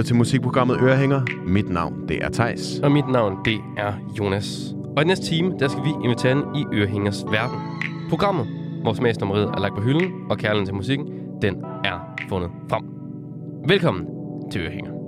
Lytter til musikprogrammet Ørehænger. Mit navn, det er Tejs. Og mit navn, det er Jonas. Og i næste time, der skal vi invitere ind i Ørehængers verden. Programmet, hvor smagsnummeriet er lagt på hylden, og kærligheden til musikken, den er fundet frem. Velkommen til Ørehænger.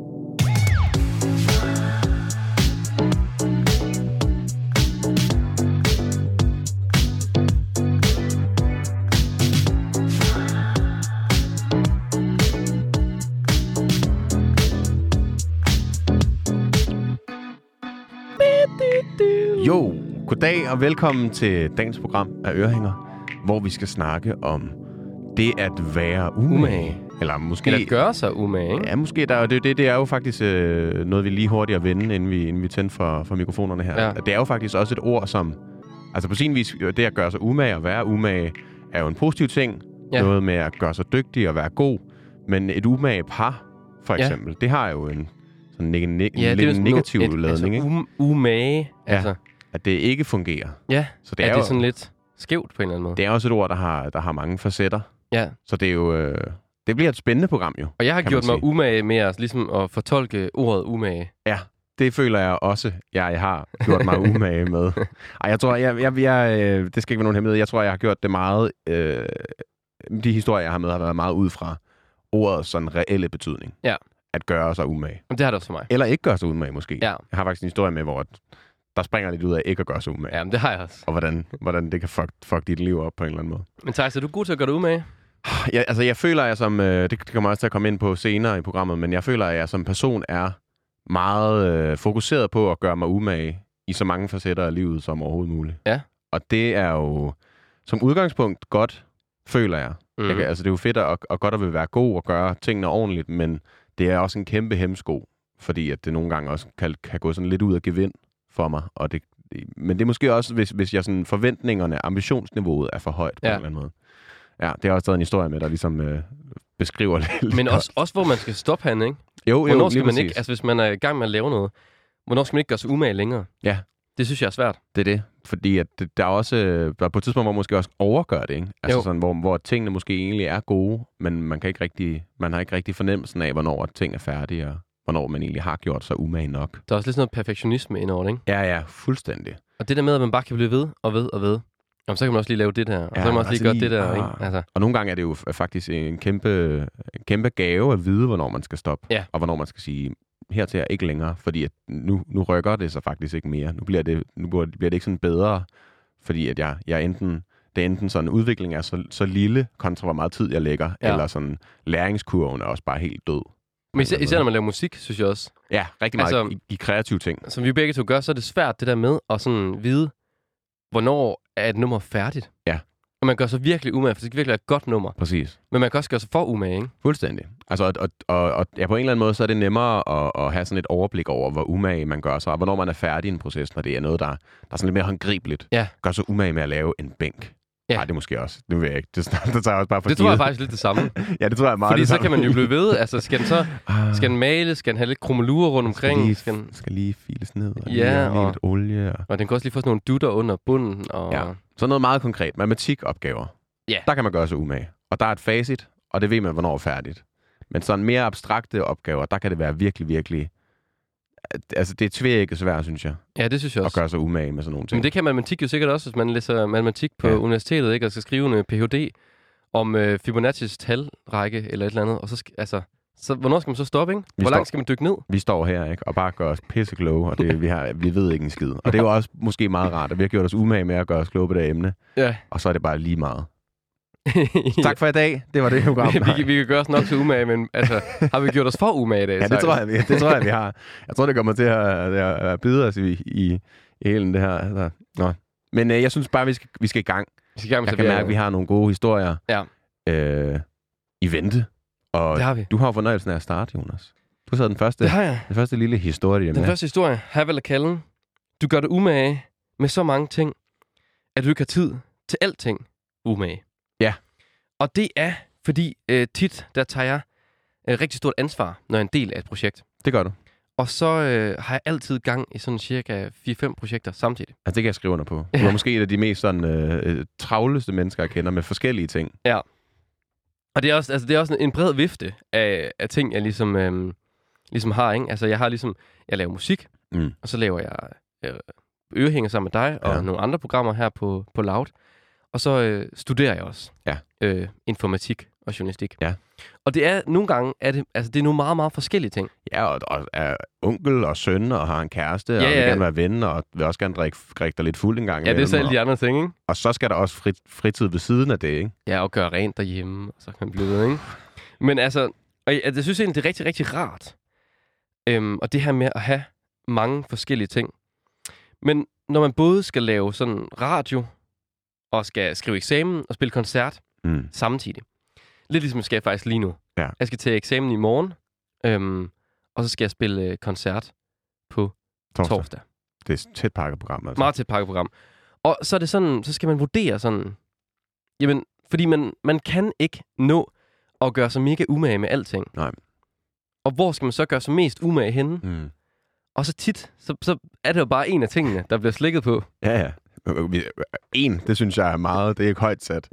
Goddag og velkommen til dagens program af Ørehænger, hvor vi skal snakke om det at være umage. Umage. Eller måske... Eller gøre sig umage, ikke? Ja, måske. Der, er jo- det, det, det er jo faktisk øh, noget, vi lige hurtigt at vende, inden vi, inden vi tænder for, for mikrofonerne her. Ja. Det er jo faktisk også et ord, som... Altså på sin vis, det at gøre sig umage og være umage, er jo en positiv ting. Ja. Noget med at gøre sig dygtig og være god. Men et umage par, for Ja. eksempel, det har jo en sådan neg- ne- Ja, lidt jo sådan negativ et- ladning, altså, um, umage. Ja. Altså, At det ikke fungerer. ja. Så det er, er, det jo, sådan lidt skævt på en eller anden måde? det er også et ord, der har, der har mange facetter. Ja. Så det er jo... Øh, det bliver et spændende program jo. Og jeg har gjort mig sige. umage med at, ligesom at fortolke ordet umage. Ja, det føler jeg også, jeg har gjort mig umage med. Ej, jeg tror, jeg, jeg, jeg, øh, det skal ikke være nogen hemmelighed. Jeg tror, jeg har gjort det meget... Øh, de historier, jeg har med, har været meget ud fra ordets sådan reelle betydning. Ja. At gøre sig umage. Og det har det også for mig. Eller ikke gøre sig umage, måske. Ja. Jeg har faktisk en historie med, hvor der springer lidt ud af ikke at gøre sig umage. Ja, men det har jeg også. Og hvordan, hvordan det kan fuck, fuck dit liv op på en eller anden måde. Men Thijs, er du god til at gøre dig umage? Jeg, altså, jeg føler, at jeg som... Øh, det, kommer også til at komme ind på senere i programmet, men jeg føler, at jeg som person er meget øh, fokuseret på at gøre mig umage i så mange facetter af livet som overhovedet muligt. Ja. Og det er jo som udgangspunkt godt, føler jeg. Mm. jeg kan, altså, det er jo fedt og, og godt at vil være god og gøre tingene ordentligt, men det er også en kæmpe hemsko, fordi at det nogle gange også kan, kan gå sådan lidt ud af gevind for mig. Og det, men det er måske også, hvis, hvis jeg sådan forventningerne, ambitionsniveauet er for højt på Ja. en eller anden måde. Ja, det er også taget en historie med, der ligesom øh, beskriver lidt. Men også, også hvor man skal stoppe han, ikke? jo, jo, Hvornår skal man præcis. ikke, altså hvis man er i gang med at lave noget, hvornår skal man ikke gøre sig umage længere? Ja. Det synes jeg er svært. Det er det. Fordi at det, der er også øh, der er på et tidspunkt, hvor man måske også overgør det, ikke? Altså Jo. sådan, hvor, hvor tingene måske egentlig er gode, men man, kan ikke rigtig, man har ikke rigtig fornemmelsen af, hvornår ting er færdige, og hvornår man egentlig har gjort sig umage nok. Der er også lidt sådan noget perfektionisme indover ikke? Ja, ja, fuldstændig. Og det der med, at man bare kan blive ved og ved og ved. Jamen, så kan man også lige lave det der, og Ja, så kan man også altså lige gøre lige- det der, ah. ikke? Altså, Og nogle gange er det jo faktisk en kæmpe, en kæmpe gave at vide, hvornår man skal stoppe, Ja. og hvornår man skal sige, hertil er ikke længere, fordi at nu, nu rykker det sig faktisk ikke mere. Nu bliver det, nu bliver det ikke sådan bedre, fordi at jeg, jeg enten, det er enten sådan, udvikling er så, så lille, kontra hvor meget tid jeg lægger, Ja. ja. eller sådan, læringskurven er også bare helt død. Men især, især når man laver musik, synes jeg også. Ja, rigtig meget Altså- i, i kreative ting. Som vi begge to gør, så er det svært det der med at sådan vide, hvornår er et nummer færdigt. Ja. Og man gør sig virkelig umage, for det skal virkelig være et godt nummer. Præcis. Men man kan også gøre sig for umage, ikke? Fuldstændig. Altså, og, og, og, og ja, på en eller anden måde, så er det nemmere at, at have sådan et overblik over, hvor umage man gør sig, og hvornår man er færdig i en proces, når det er noget, der, der er sådan lidt mere håndgribeligt. Ja. Gør sig umage med at lave en bænk. Ja. Nej, det er måske også. Det ved jeg ikke. Det, det tager jeg også bare for Det tror jeg givet. faktisk lidt det samme. Ja, det tror jeg meget Fordi det så samme. kan man jo blive ved. Altså, skal den så Ah, skal den male? Skal den have lidt krummelurer rundt skal omkring? lige, Skal den, skal lige files ned, og Ja, lige, og... lige og- lidt olie. Og... og den kan også lige få sådan nogle dutter under bunden. Og, Ja. Så noget meget konkret. Matematikopgaver. Ja. Der kan man gøre sig umage. Og der er et facit, og det ved man, hvornår er færdigt. Men sådan mere abstrakte opgaver, der kan det være virkelig, virkelig... Altså, det er tvækket svært, synes jeg, ja, det synes jeg at også. gøre sig umage med sådan nogle ting. Men det kan matematik jo sikkert også, hvis man læser matematik på Ja. universitetet, ikke? Og skal skrive en øh, Ph.D. om øh, Fibonacci's talrække eller et eller andet. Og så, altså, så hvornår skal man så stoppe, ikke? Vi Hvor langt skal man dykke ned? Vi står her ikke, og bare gør os pisse kloge, og det, vi, har, vi ved ikke en skid. Og det er jo også måske meget rart, at vi har gjort os umage med at gøre os kloge på det emne, Ja. og så er det bare lige meget. Tak for i dag. Det var det program. vi, kan- vi kan gøre os nok så umage, men altså, har vi gjort os for umage i dag? Ja, det tror jeg, vi, det tror jeg, vi har. Jeg tror, det kommer til at, at, at bide os i, i, i hele det her. Altså, nå. Men øh, jeg synes bare, vi skal, vi skal i gang. Vi skal i gang med Jeg kan mærke, at vi har nogle gode historier Ja. øh, i vente. Og Det har vi. du har fornøjelsen af at starte, Jonas. Du har den første, Det har jeg. den første lille historie Den med. første historie, Havel og Kallen. Du gør det umage med så mange ting, at du ikke har tid til alting umage. Ja. Og det er, fordi øh, tit, der tager jeg øh, rigtig stort ansvar, når jeg er en del af et projekt. Det gør du. Og så øh, har jeg altid gang i sådan cirka 4-5 projekter samtidig. Altså, det kan jeg skrive under på. Du Ja. er måske et af de mest sådan, øh, øh, travleste mennesker, jeg kender med forskellige ting. Og det er også, altså, det er også en bred vifte af, af ting, jeg ligesom, øh, ligesom har, ikke? Altså, jeg har ligesom, jeg laver musik, Mm. og så laver jeg øh, ørehænger sammen med dig, og Ja. nogle andre programmer her på, på Loud. Og så øh, studerer jeg også Ja. øh, informatik og journalistik. Ja. Og det er nogle gange, er det, altså, det er nogle meget, meget forskellige ting. Ja, og, og er onkel og søn og har en kæreste, Ja, og vil ja. gerne være ven, og vil også gerne drikke, drikke dig lidt fuld en gang Ja, det er så alle de andre ting, ikke? og, og så skal der også frit, fritid ved siden af det, ikke? Ja, og gøre rent derhjemme, og så kan man blive ved, ikke? Men altså, og jeg, jeg synes egentlig, det er rigtig, rigtig rart. Øhm, og det her med at have mange forskellige ting. Men når man både skal lave sådan radio, og skal skrive eksamen og spille koncert Mm. samtidig. Lidt ligesom jeg skal faktisk lige nu. Ja. Jeg skal til eksamen i morgen, øhm, og så skal jeg spille øh, koncert på Torsdag. torsdag. Det er tæt pakkeprogram, altså. Meget tæt pakkeprogram. Og så er det sådan, så skal man vurdere sådan, jamen, fordi man, man kan ikke nå at gøre sig mega umage med alting. Nej. Og hvor skal man så gøre sig mest umage henne? Mm. Og så tit, så, så er det jo bare en af tingene, der bliver slikket på. Ja, ja. Vi- En, det synes jeg er meget, det er ikke højt sat.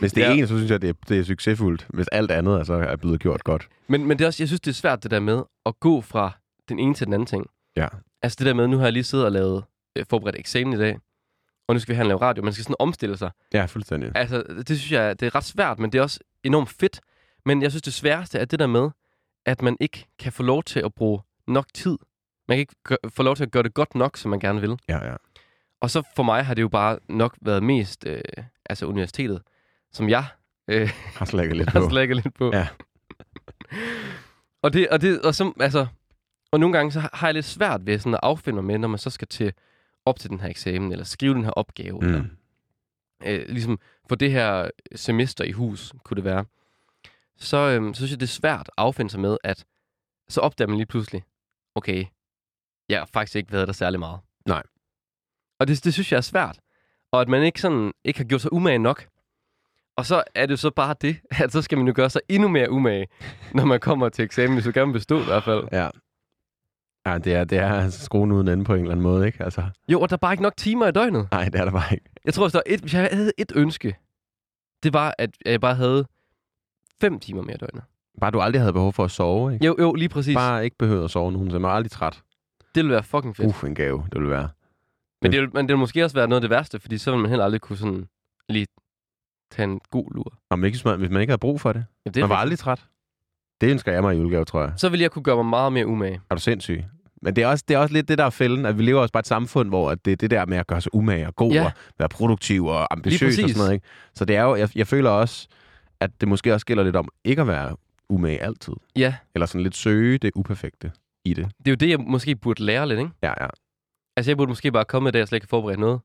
Hvis det er Ja. en, så synes jeg, det er, det er succesfuldt. Hvis alt andet altså, er blevet gjort godt. Men, men det er også, jeg synes, det er svært det der med at gå fra den ene til den anden ting. Ja. Altså det der med, nu har jeg lige siddet og lavet øh, forberedt eksamen i dag, og nu skal vi have lave radio. Man skal sådan omstille sig. Ja, fuldstændig. Altså, det synes jeg, det er ret svært, men det er også enormt fedt. Men jeg synes, det sværeste er det der med, at man ikke kan få lov til at bruge nok tid. Man kan ikke få lov til at gøre det godt nok, som man gerne vil. Ja, ja. Og så for mig har det jo bare nok været mest øh, altså universitetet, som jeg øh, Har slækket lidt har på. slækket lidt på. Ja. og det, og det, og så, altså, og nogle gange så har jeg lidt svært ved sådan at affinde mig med, når man så skal til op til den her eksamen, eller skrive den her opgave, mm. eller øh, ligesom få det her semester i hus, kunne det være, så, øhm, så synes jeg, det er svært at affinde sig med, at så opdager man lige pludselig, okay, jeg har faktisk ikke været der særlig meget. Nej. Og det, det synes jeg er svært. Og at man ikke, sådan, ikke har gjort sig umage nok. Og så er det jo så bare det, at så skal man jo gøre sig endnu mere umage, når man kommer til eksamen, hvis du gerne vil bestå i hvert fald. Ja. Ja, det er, det er skruen uden ende på en eller anden måde, ikke? Altså, Jo, og der er bare ikke nok timer i døgnet. nej, det er der bare ikke. Jeg tror, hvis, der et, hvis jeg havde et ønske, det var, at jeg bare havde fem timer mere i døgnet. Bare du aldrig havde behov for at sove, ikke? Jo, jo, lige præcis. Bare... Ikke behøvet at sove nogen, så man er aldrig træt. Det ville være fucking fedt. Uff, en gave, det vil være. Men, det vil, men det vil måske også være noget af det værste, fordi så vil man heller aldrig kunne sådan lige tage en god lur. Om ikke, hvis man, hvis man ikke havde brug for det. Jamen, Det man var rigtigt. aldrig træt. Det ønsker jeg mig i julegave, tror jeg. Så ville jeg kunne gøre mig meget mere umage. Er du sindssyg? Men det er, også, det er også lidt det, der er fælden, at vi lever også bare et samfund, hvor det er det der med at gøre sig umage og god Ja. og være produktiv og ambitiøs og sådan noget. Ikke? Så det er jo, jeg, jeg føler også, at det måske også gælder lidt om ikke at være umage altid. Ja, Eller sådan lidt søge det uperfekte i det. det er jo det, jeg måske burde lære lidt, ikke? Ja, ja. Altså, jeg burde måske bare komme med det, jeg slet ikke forberedt noget.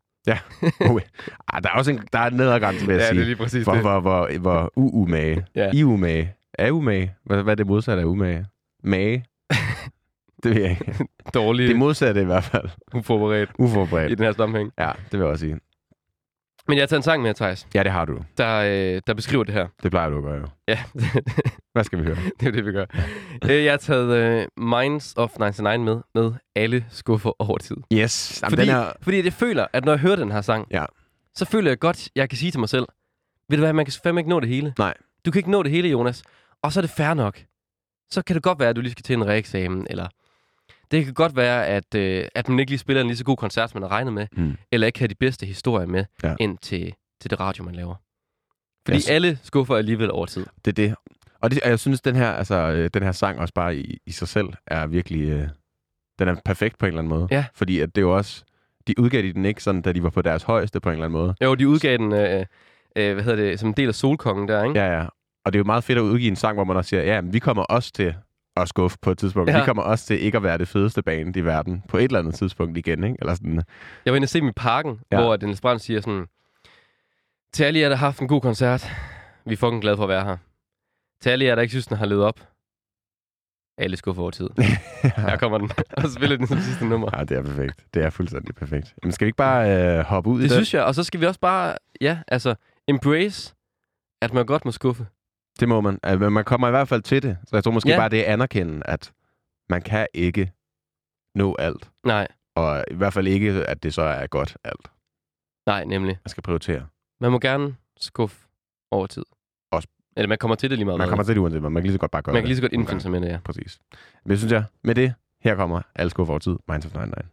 Okay. Ah, der er også en, der er en nedadgrænse, vil jeg sige. lige præcis Hvor, hvor, hvor, hvor uumage. Ja. I umage. Er umage? Hvad, hvad er det modsatte af umage? Mage? det ved jeg ikke. Dårligt, Det modsatte i hvert fald. uforberedt Uforberedt. i den her sammenhæng. Ja, det vil jeg også sige. Men jeg har taget en sang med, Thijs, Ja, det har du. der, øh, der beskriver det her. Det plejer du at gøre jo. Ja, Hvad skal vi høre? det er det, vi gør. Øh, jeg har taget øh, Minds of 99 med, med alle skuffer over tid. Yes. Jamen, Fordi, den her... fordi jeg føler, at når jeg hører den her sang, Ja. så føler jeg godt, jeg kan sige til mig selv, ved du hvad, man kan fandme ikke nå det hele. Nej. Du kan ikke nå det hele, Jonas. Og så er det fair nok. Så kan det godt være, at du lige skal til en reeksamen, eller det kan godt være, at, øh, at man ikke lige spiller en lige så god koncert, som man har regnet med, Mm. eller ikke har de bedste historier med Ja. ind til, til det radio, man laver. Fordi Yes. alle skuffer alligevel over tid. Det er det. Og, det, og jeg synes, den her, altså, øh, den her sang også bare i, i sig selv er virkelig... Øh, den er perfekt på en eller anden måde. Ja. Fordi at det er jo også... De udgav de den ikke sådan, da de var på deres højeste på en eller anden måde. Jo, de udgav den, øh, øh, hvad hedder det, som en del af Solkongen der, ikke? Ja, ja. Og det er jo meget fedt at udgive en sang, hvor man også siger, ja, men vi kommer også til at skuffe på et tidspunkt. Ja. Ja. Vi kommer også til ikke at være det fedeste band i verden på et eller andet tidspunkt igen, ikke? Eller sådan. Jeg var inde og se dem i parken, ja. Ja. hvor Dennis Brandt siger sådan, til alle jer, der har haft en god koncert, vi er fucking glade for at være her. Til alle jer, der ikke synes, den har levet op, alle skuffer over tid. Her kommer den, og spiller den som sidste nummer. Ja, det er perfekt. Det er fuldstændig perfekt. Men skal vi ikke bare øh, hoppe ud i Det det? synes jeg, og så skal vi også bare, ja, altså, embrace, at man godt må skuffe. Det må man. Altså, man kommer i hvert fald til det. Så jeg tror måske Ja. bare, det er anerkende, at man kan ikke nå alt. Nej, Og i hvert fald ikke, at det så er godt alt. nej, nemlig. Man skal prioritere. Man må gerne skuffe over tid. Eller man kommer til det lige meget. Man kommer til det uanset. Man kan lige så godt bare gøre man kan lige så godt indfinde sig med det, ja. Præcis. Men det synes jeg, med det, her kommer Alle skuffer over tid, Minds of 99.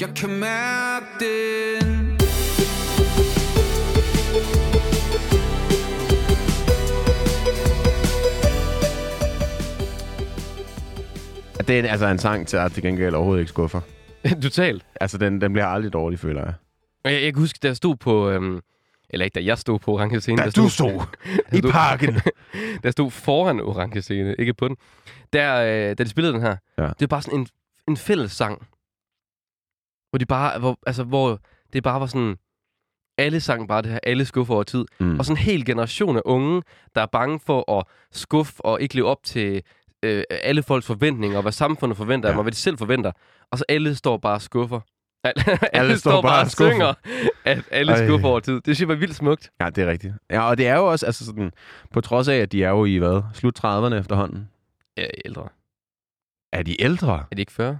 Jeg kan mærke den Det er altså en sang til at til gengæld overhovedet ikke skuffer. Totalt. Altså, den, den bliver aldrig dårlig, føler jeg. Jeg, jeg kan huske, da jeg stod på... Øhm, eller ikke, da jeg stod på orange scene. Da der du stod der i parken. da jeg stod foran orange scene, ikke på den. Der, øh, da de spillede den her, Ja. det er bare sådan en, en fælles sang. Hvor de bare... Hvor, altså, hvor det bare var sådan... Alle sang bare det her, alle skuffer over tid. Mm. Og sådan en hel generation af unge, der er bange for at skuffe og ikke leve op til øh, alle folks forventninger, og hvad samfundet forventer Ja. af og hvad de selv forventer. Og så alle står bare og skuffer. Alle, alle står bare og synger, at alle Ej. skuffer over tid. Det synes jeg var vildt smukt. Ja, det er rigtigt. Ja, og det er jo også, altså sådan, på trods af, at de er jo i, hvad, slut 30'erne efterhånden. Ja, ældre. Er de ældre? Er de ikke 40?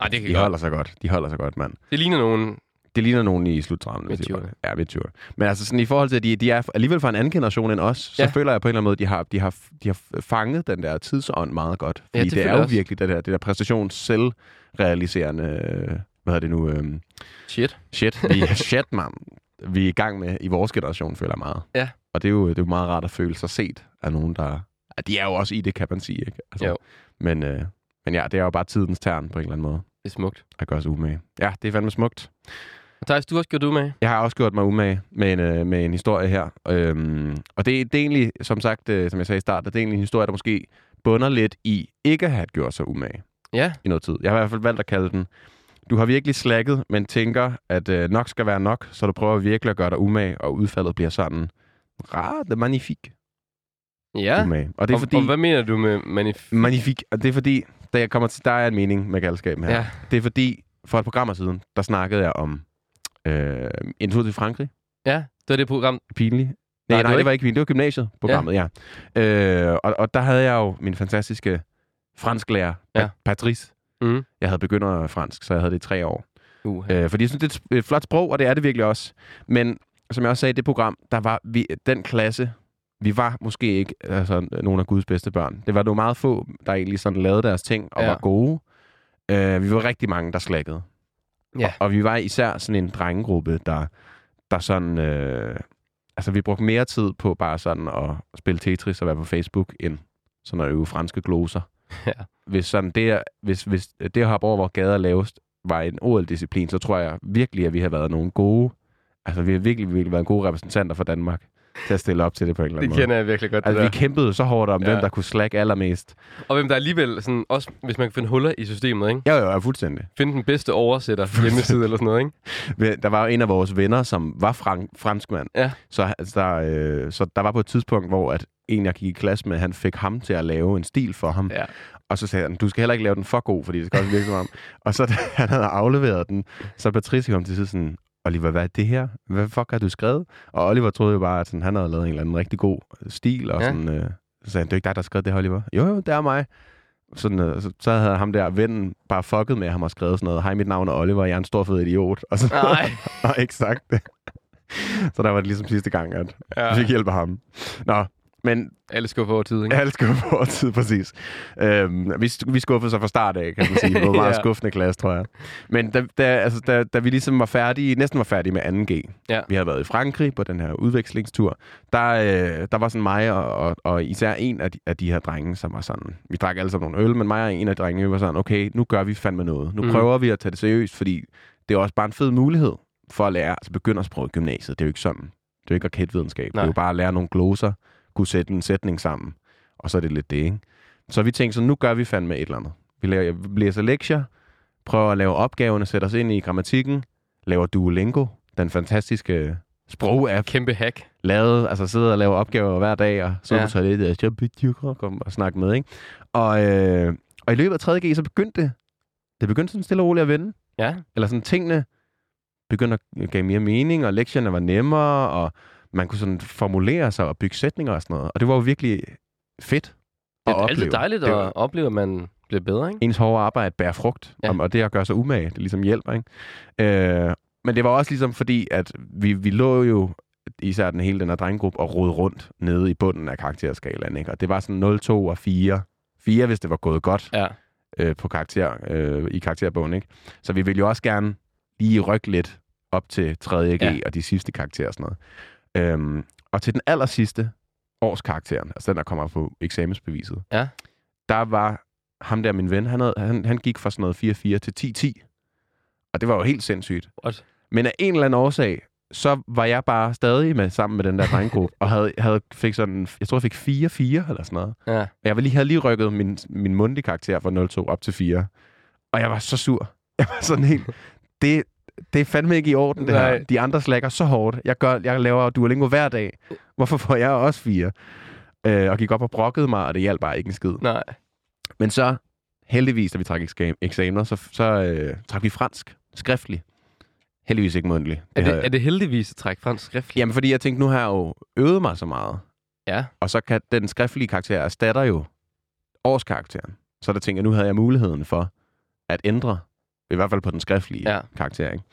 Ej, det kan De godt. holder sig godt. De holder sig godt, mand. Det ligner nogen... Det ligner nogen i slut 30'erne. hvis jeg Midt-tyverne. bare- Ja, midt 20'erne. Men altså sådan i forhold til, at de, de er alligevel fra en anden generation end os, så Ja. føler jeg på en eller anden måde, at de har, de har, de har fanget den der tidsånd meget godt. Fordi Ja, det det, er jo også. virkelig det der, det der præstations selvrealiserende, hvad hedder det nu, øhm, Shit. shit, vi, shit, man, vi er i gang med i vores generation, føler jeg meget. Ja. Og det er, jo, det er jo meget rart at føle sig set af nogen, der... De er jo også i det, kan man sige, ikke? Altså, Jo. Men, øh, men ja, det er jo bare tidens tern på en eller anden måde Det er smukt. at gøre sig umage. Ja, det er fandme smukt. Og Thijs, du har også gjort det med. Jeg har også gjort mig umage med en, øh, med en historie her. Øhm, og det, det er egentlig, som sagt, øh, som jeg sagde i starten, det er egentlig en historie, der måske bunder lidt i ikke at have gjort sig umage Ja. i noget tid. Jeg har i hvert fald valgt at kalde den, du har virkelig slækket, men tænker, at øh, nok skal være nok, så du prøver virkelig at gøre dig umage, og udfaldet bliver sådan ret magnifik Ja. umage. Og det er og, fordi... og hvad mener du med manif... Magnifik. Og det er fordi, da jeg kommer til, der er en mening med galskaben her. Ja. Det er fordi, for et program siden, der snakkede jeg om øh, en tur til Frankrig. Ja, det var det program. Pinlig. Nej, det nej, var det ikke- var ikke pinligt. Det var gymnasiet, programmet, ja. ja. Øh, og, og der havde jeg jo min fantastiske fransklærer, Ja. Patrice. Mm. Jeg havde begyndt fransk, så jeg havde det i tre år. Uh, Øh, fordi jeg synes, det er et, et flot sprog, og det er det virkelig også. Men som jeg også sagde i det program, der var vi, den klasse, vi var måske ikke altså, nogle af Guds bedste børn. Det var nogle meget få, der egentlig sådan lavede deres ting og Ja. var gode. Øh, vi var rigtig mange, der slækkede. Ja. Og, og vi var især sådan en drengegruppe, der, der sådan... Øh, altså, vi brugte mere tid på bare sådan at spille Tetris og være på Facebook, end sådan at øve franske gloser. Ja. Hvis, sådan det, hvis, hvis det hoppe over, hvor gader lavest, var en OL-disciplin, så tror jeg virkelig, at vi har været nogle gode... Altså, vi har virkelig, virkelig været gode repræsentanter for Danmark til at stille op til det på en eller anden det måde. kender jeg virkelig godt, det Altså, der. vi kæmpede så hårdt om, Ja. ja. hvem der kunne slække allermest. Og hvem der alligevel, sådan, også hvis man kan finde huller i systemet, ikke? Jo, jo, ja, fuldstændig. Finde den bedste oversætter hjemmeside eller sådan noget, ikke? Der var jo en af vores venner, som var frank, franskmand. Ja. Så, altså, der, øh, så der var på et tidspunkt, hvor at en, jeg gik i klasse med, han fik ham til at lave en stil for ham. Ja. Og så sagde han, du skal heller ikke lave den for god, fordi det skal også virke som om. Og så da han havde afleveret den, så Patricia kom til sådan, Oliver, hvad er det her? Hvad fuck har du skrevet? Og Oliver troede jo bare, at sådan, han havde lavet en eller anden rigtig god stil. Og Ja. sådan, øh, så sagde han, det er ikke dig, der har skrevet det her, Oliver? Jo, jo, det er mig. Sådan, øh, så, så havde ham der vennen bare fucket med ham og skrevet sådan noget, hej, mit navn er Oliver, jeg er en stor fed idiot. Og, så, Nej. og ikke sagt det. så der var det ligesom sidste gang, at Ja. vi fik hjælp af ham. Nå, men Alle skuffer over tid, ikke? alle skuffer over tid, præcis. Øhm, vi, vi skuffede sig fra start af, kan man sige. Det var meget Ja. skuffende klasse, tror jeg. Men da, da, altså, da, da vi ligesom var færdige, næsten var færdige med 2G, Ja. vi havde været i Frankrig på den her udvekslingstur, der, øh, der var sådan mig og, og, og især en af de, af de her drenge, som var sådan, vi drak alle sammen nogle øl, men mig og en af drengene var sådan, okay, nu gør vi fandme noget. Nu mm. prøver vi at tage det seriøst, fordi det er også bare en fed mulighed for at lære, altså begynde at sprog i gymnasiet. Det er jo ikke sådan. Det er jo ikke raketvidenskab. Det Nej. er jo bare at lære nogle gloser, kunne sætte en sætning sammen, og så er det lidt det, ikke? Så vi tænkte så, nu gør vi fandme et eller andet. Vi, laver, vi læser lektier, prøver at lave opgaverne, sætter os ind i grammatikken, laver Duolingo, den fantastiske sprog-app, Kæmpe hack. lavet, altså sidder og laver opgaver hver dag, og sidder Ja. på toilettet, og så begynder kom og snakke med, ikke? Og, øh, og i løbet af 3.G, så begyndte det, det begyndte sådan stille og roligt at vende. Ja. Eller sådan tingene begyndte at give mere mening, og lektierne var nemmere, og man kunne sådan formulere sig og bygge sætninger og sådan noget. Og det var jo virkelig fedt Det at er altid opleve. dejligt Det at var- opleve, at man bliver bedre, ikke? ens hårde arbejde bærer frugt, Ja. og det at gøre sig umage, det ligesom hjælper, ikke? Øh, men det var også ligesom fordi, at vi, vi lå jo, især den hele den her drengegruppe, og rode rundt nede i bunden af karakterskalaen, ikke? Og det var sådan 0, 2 og 4. 4, hvis det var gået godt Ja. øh, på karakter, øh, i karakterbogen, ikke? Så vi ville jo også gerne lige rykke lidt op til 3. G Ja. ja. og de sidste karakterer og sådan noget. Øhm, og til den aller sidste årskarakteren, altså den, der kommer på eksamensbeviset, Ja. der var ham der, min ven, han, havde, han, han gik fra sådan noget 4-4 til 10-10. Og det var jo helt sindssygt. What? Men af en eller anden årsag, så var jeg bare stadig med sammen med den der drengegruppe, og havde, havde fik sådan, jeg tror, jeg fik 4-4 eller sådan noget. Ja. Og jeg var lige, havde lige rykket min, min mundtlige karakter fra 0-2 op til 4. Og jeg var så sur. Jeg var sådan helt... Det, det er fandme ikke i orden, det Nej. her. De andre slækker så hårdt. Jeg, gør, jeg laver Duolingo hver dag. Hvorfor får jeg også 4? Øh, og gik op og brokkede mig, og det hjalp bare ikke en skid. Nej. Men så, heldigvis, da vi trak eksa- eksamener, så, så øh, trak vi fransk skriftligt. Heldigvis ikke mundtligt. Er havde- det, er det heldigvis at trække fransk skriftligt? Jamen, fordi jeg tænkte, nu har jeg jo øvet mig så meget. Ja. Og så kan den skriftlige karakter erstatter jo årskarakteren. Så der tænker jeg, nu havde jeg muligheden for at ændre, i hvert fald på den skriftlige Ja. karakter. Ikke?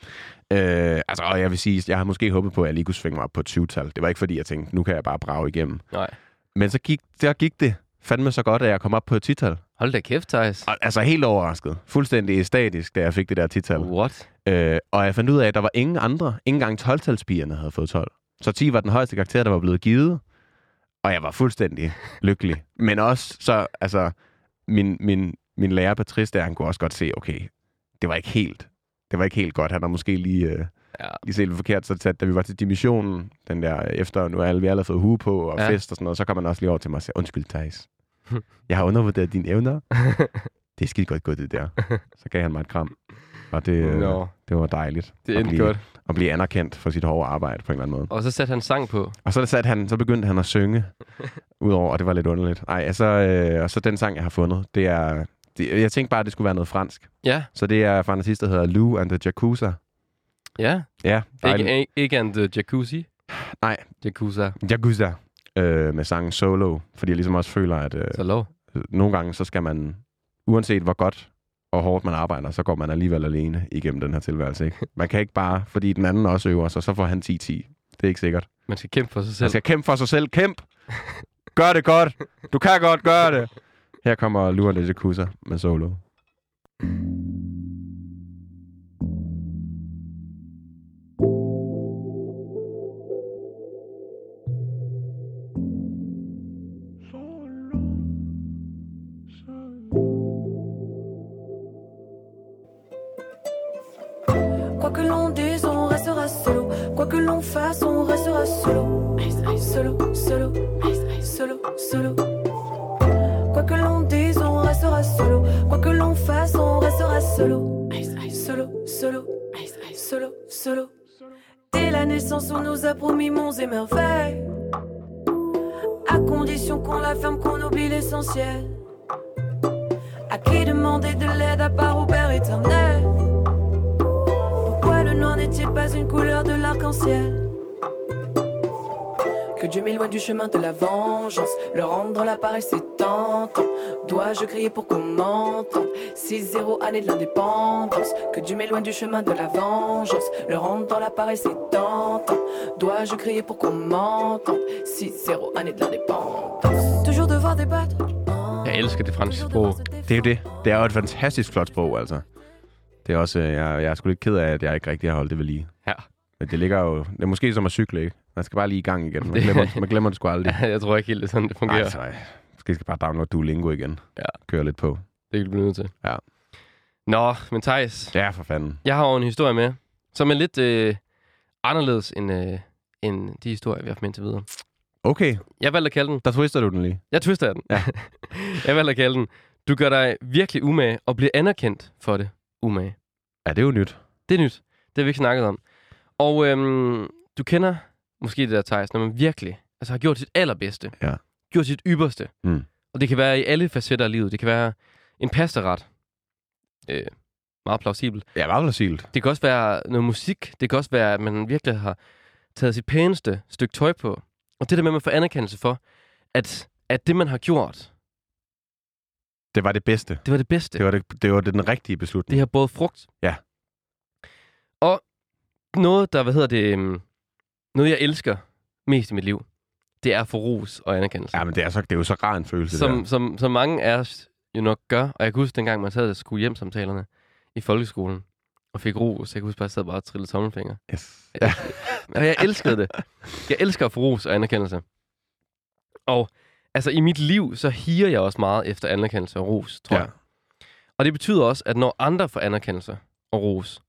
Øh, altså, og jeg vil sige, jeg har måske håbet på, at jeg lige kunne svinge mig op på et 20-tal. Det var ikke fordi, jeg tænkte, nu kan jeg bare brage igennem. Nej. Men så gik, der gik det fandme så godt, at jeg kom op på et 10-tal. Hold da kæft, Thijs. Altså helt overrasket. Fuldstændig statisk, da jeg fik det der 10-tal. What? Øh, og jeg fandt ud af, at der var ingen andre, ikke engang 12-talspigerne havde fået 12. Så 10 var den højeste karakter, der var blevet givet. Og jeg var fuldstændig lykkelig. Men også så, altså, min, min, min lærer Patrice der, han kunne også godt se, okay, det var ikke helt, det var ikke helt godt. Han har måske lige, øh, Ja. lige set lidt forkert. Så da vi var til dimissionen, den der efter, nu er alle, vi alle har fået hue på og Ja. fest og sådan noget, så kom man også lige over til mig og sagde, undskyld Thijs, jeg har undervurderet dine evner. det er skidt godt gået, det der. Så gav han mig et kram. Og det, øh, Nå, det var dejligt det endte blive, godt. at blive anerkendt for sit hårde arbejde på en eller anden måde. Og så satte han sang på. Og så, satte han, så begyndte han at synge udover, og det var lidt underligt. Ej, altså, øh, og så den sang, jeg har fundet, det er... Det, jeg tænkte bare, at det skulle være noget fransk. Ja. Så det er fra en artist, der hedder Lou and the Jacuzza. Ja. Ja. Ikke, ikke and the jacuzzi? Nej. Jacuzza. Jacuzza. Øh, med sangen Solo. Fordi jeg ligesom også føler, at øh, Så lov. nogle gange, så skal man, uanset hvor godt og hårdt man arbejder, så går man alligevel alene igennem den her tilværelse. Ikke? Man kan ikke bare, fordi den anden også øver sig, så får han 10-10. Det er ikke sikkert. Man skal kæmpe for sig selv. Man skal kæmpe for sig selv. Kæmp! Gør det godt! Du kan godt gøre det! Her kommer Luan Jacuzza med solo. Quoi que l'on dise, on restera solo. Quoi que l'on fasse, on restera solo. Solo, solo, solo, solo. Quoi que l'on fasse, on restera solo. Solo, solo, solo, solo. Dès la naissance, on nous a promis monts et merveilles. À condition qu'on la ferme, qu'on oublie l'essentiel. À qui demander de l'aide à part au Père éternel? Pourquoi le noir n'est-il pas une couleur de l'arc-en-ciel? Que Dieu m'éloigne du chemin de la vengeance. Le rendre la paresse c'est tentant. Dois-je crier pour qu'on m'entende? 6-0 année de l'indépendance. Que Dieu m'éloigne du chemin de la vengeance. Le rendre dans la paresse c'est tentant. Dois-je crier pour qu'on m'entende? 6-0 année de l'indépendance. Toujours devoir débattre. Jeg elsker det franske sprog. Det er jo det. Det er jo et fantastisk flot sprog, altså. Det er også, jeg, jeg er sgu lidt ked af, at jeg ikke rigtig har holdt det ved lige. Men det ligger jo, det er måske som at cykle, ikke? Man skal bare lige i gang igen. Man glemmer, man glemmer det sgu aldrig. jeg tror ikke helt, det sådan, det fungerer. Nej, så jeg skal skal bare downloade Duolingo igen. Ja. Køre lidt på. Det kan du blive nødt til. Ja. Nå, men Thijs, Ja, for fanden. jeg har jo en historie med, som er lidt øh, anderledes end, øh, end de historier, vi har haft med indtil videre. Okay, Jeg valgte at kalde den, der twister du den lige. jeg twister den. Ja. jeg valgte at kalde den, du gør dig virkelig umage og bliver anerkendt for det umage. Ja, det er jo nyt. Det er nyt. Det har vi ikke snakket om. Og øhm, du kender måske det der, Thijs, når man virkelig altså, har gjort sit allerbedste. Ja. Gjort sit ypperste. Mm. Og det kan være i alle facetter af livet. Det kan være en pastaret. Øh, meget plausibelt. Ja, meget plausibelt. Det kan også være noget musik. Det kan også være, at man virkelig har taget sit pæneste stykke tøj på. Og det der med, at man får anerkendelse for, at, at det, man har gjort, Det var det bedste. det var det bedste. Det var, det, det var den rigtige beslutning. Det har båret frugt. Ja. Og noget, der, hvad hedder det, øhm, noget jeg elsker mest i mit liv, det er for ros og anerkendelse. Ja, men det er, så, det er jo så rar en følelse, som, der. som, som mange af os jo nok gør. Og jeg kan huske, dengang man sad og skulle hjem samtalerne i folkeskolen, og fik ros. Jeg kan huske, at jeg sad bare og trillede tommelfinger. Yes. Ja. Og jeg elskede det. Jeg elsker at få ros og anerkendelse. Og altså i mit liv, så higer jeg også meget efter anerkendelse og ros, tror Ja. jeg. Og det betyder også, at når andre får anerkendelse og ros,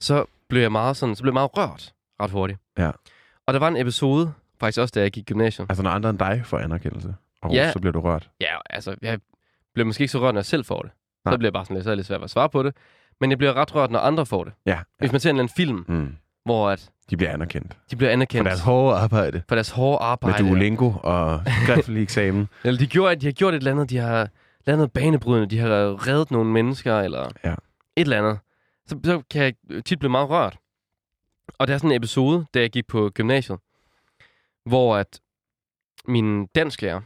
så blev jeg meget sådan, så blev jeg meget rørt ret hurtigt. Ja. Og der var en episode, faktisk også da jeg gik i gymnasiet. Altså, når andre end dig får anerkendelse, og Ja. så bliver du rørt. Ja, altså, jeg blev måske ikke så rørt, når jeg selv får det. Nej. Så bliver jeg bare sådan lidt, så er lidt svært at svare på det. Men jeg bliver ret rørt, når andre får det. Ja. Hvis man ser en eller anden film, Mm. hvor at De bliver anerkendt. de bliver For anerkendt deres hårde arbejde. for deres hårde Med arbejde. Duolingo og skriftlig eksamen. Eller de, gjorde, de har gjort et eller andet, de har lavet noget banebrydende, de har reddet nogle mennesker, eller Ja. et eller andet. Så, så kan jeg tit blive meget rørt. Og der er sådan en episode, da jeg gik på gymnasiet, hvor at min dansklærer,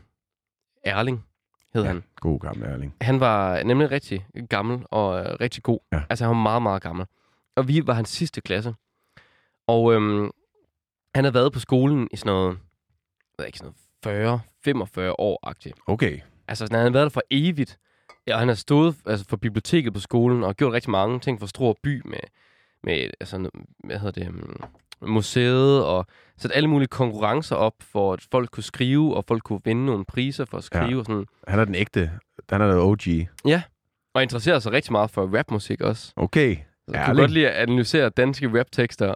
Erling, hed ja. Han, God gammel Erling. han var nemlig rigtig gammel og øh, rigtig god. Ja. Altså, han var meget, meget gammel. Og vi var hans sidste klasse. Og øhm, han havde været på skolen i sådan noget, jeg ved ikke, sådan noget 40-45 år-agtigt. Okay. Altså, sådan, han havde været der for evigt. Ja, han har stået altså, for biblioteket på skolen og gjort rigtig mange ting for Struer by med, med altså, hvad hedder det, um, museet og sat alle mulige konkurrencer op, for at folk kunne skrive, og folk kunne vinde nogle priser for at skrive. Ja. Og, sådan. Han er den ægte. Han er den OG. og interesserer sig rigtig meget for rapmusik også. Okay. Så jeg kunne godt lide at analysere danske raptekster.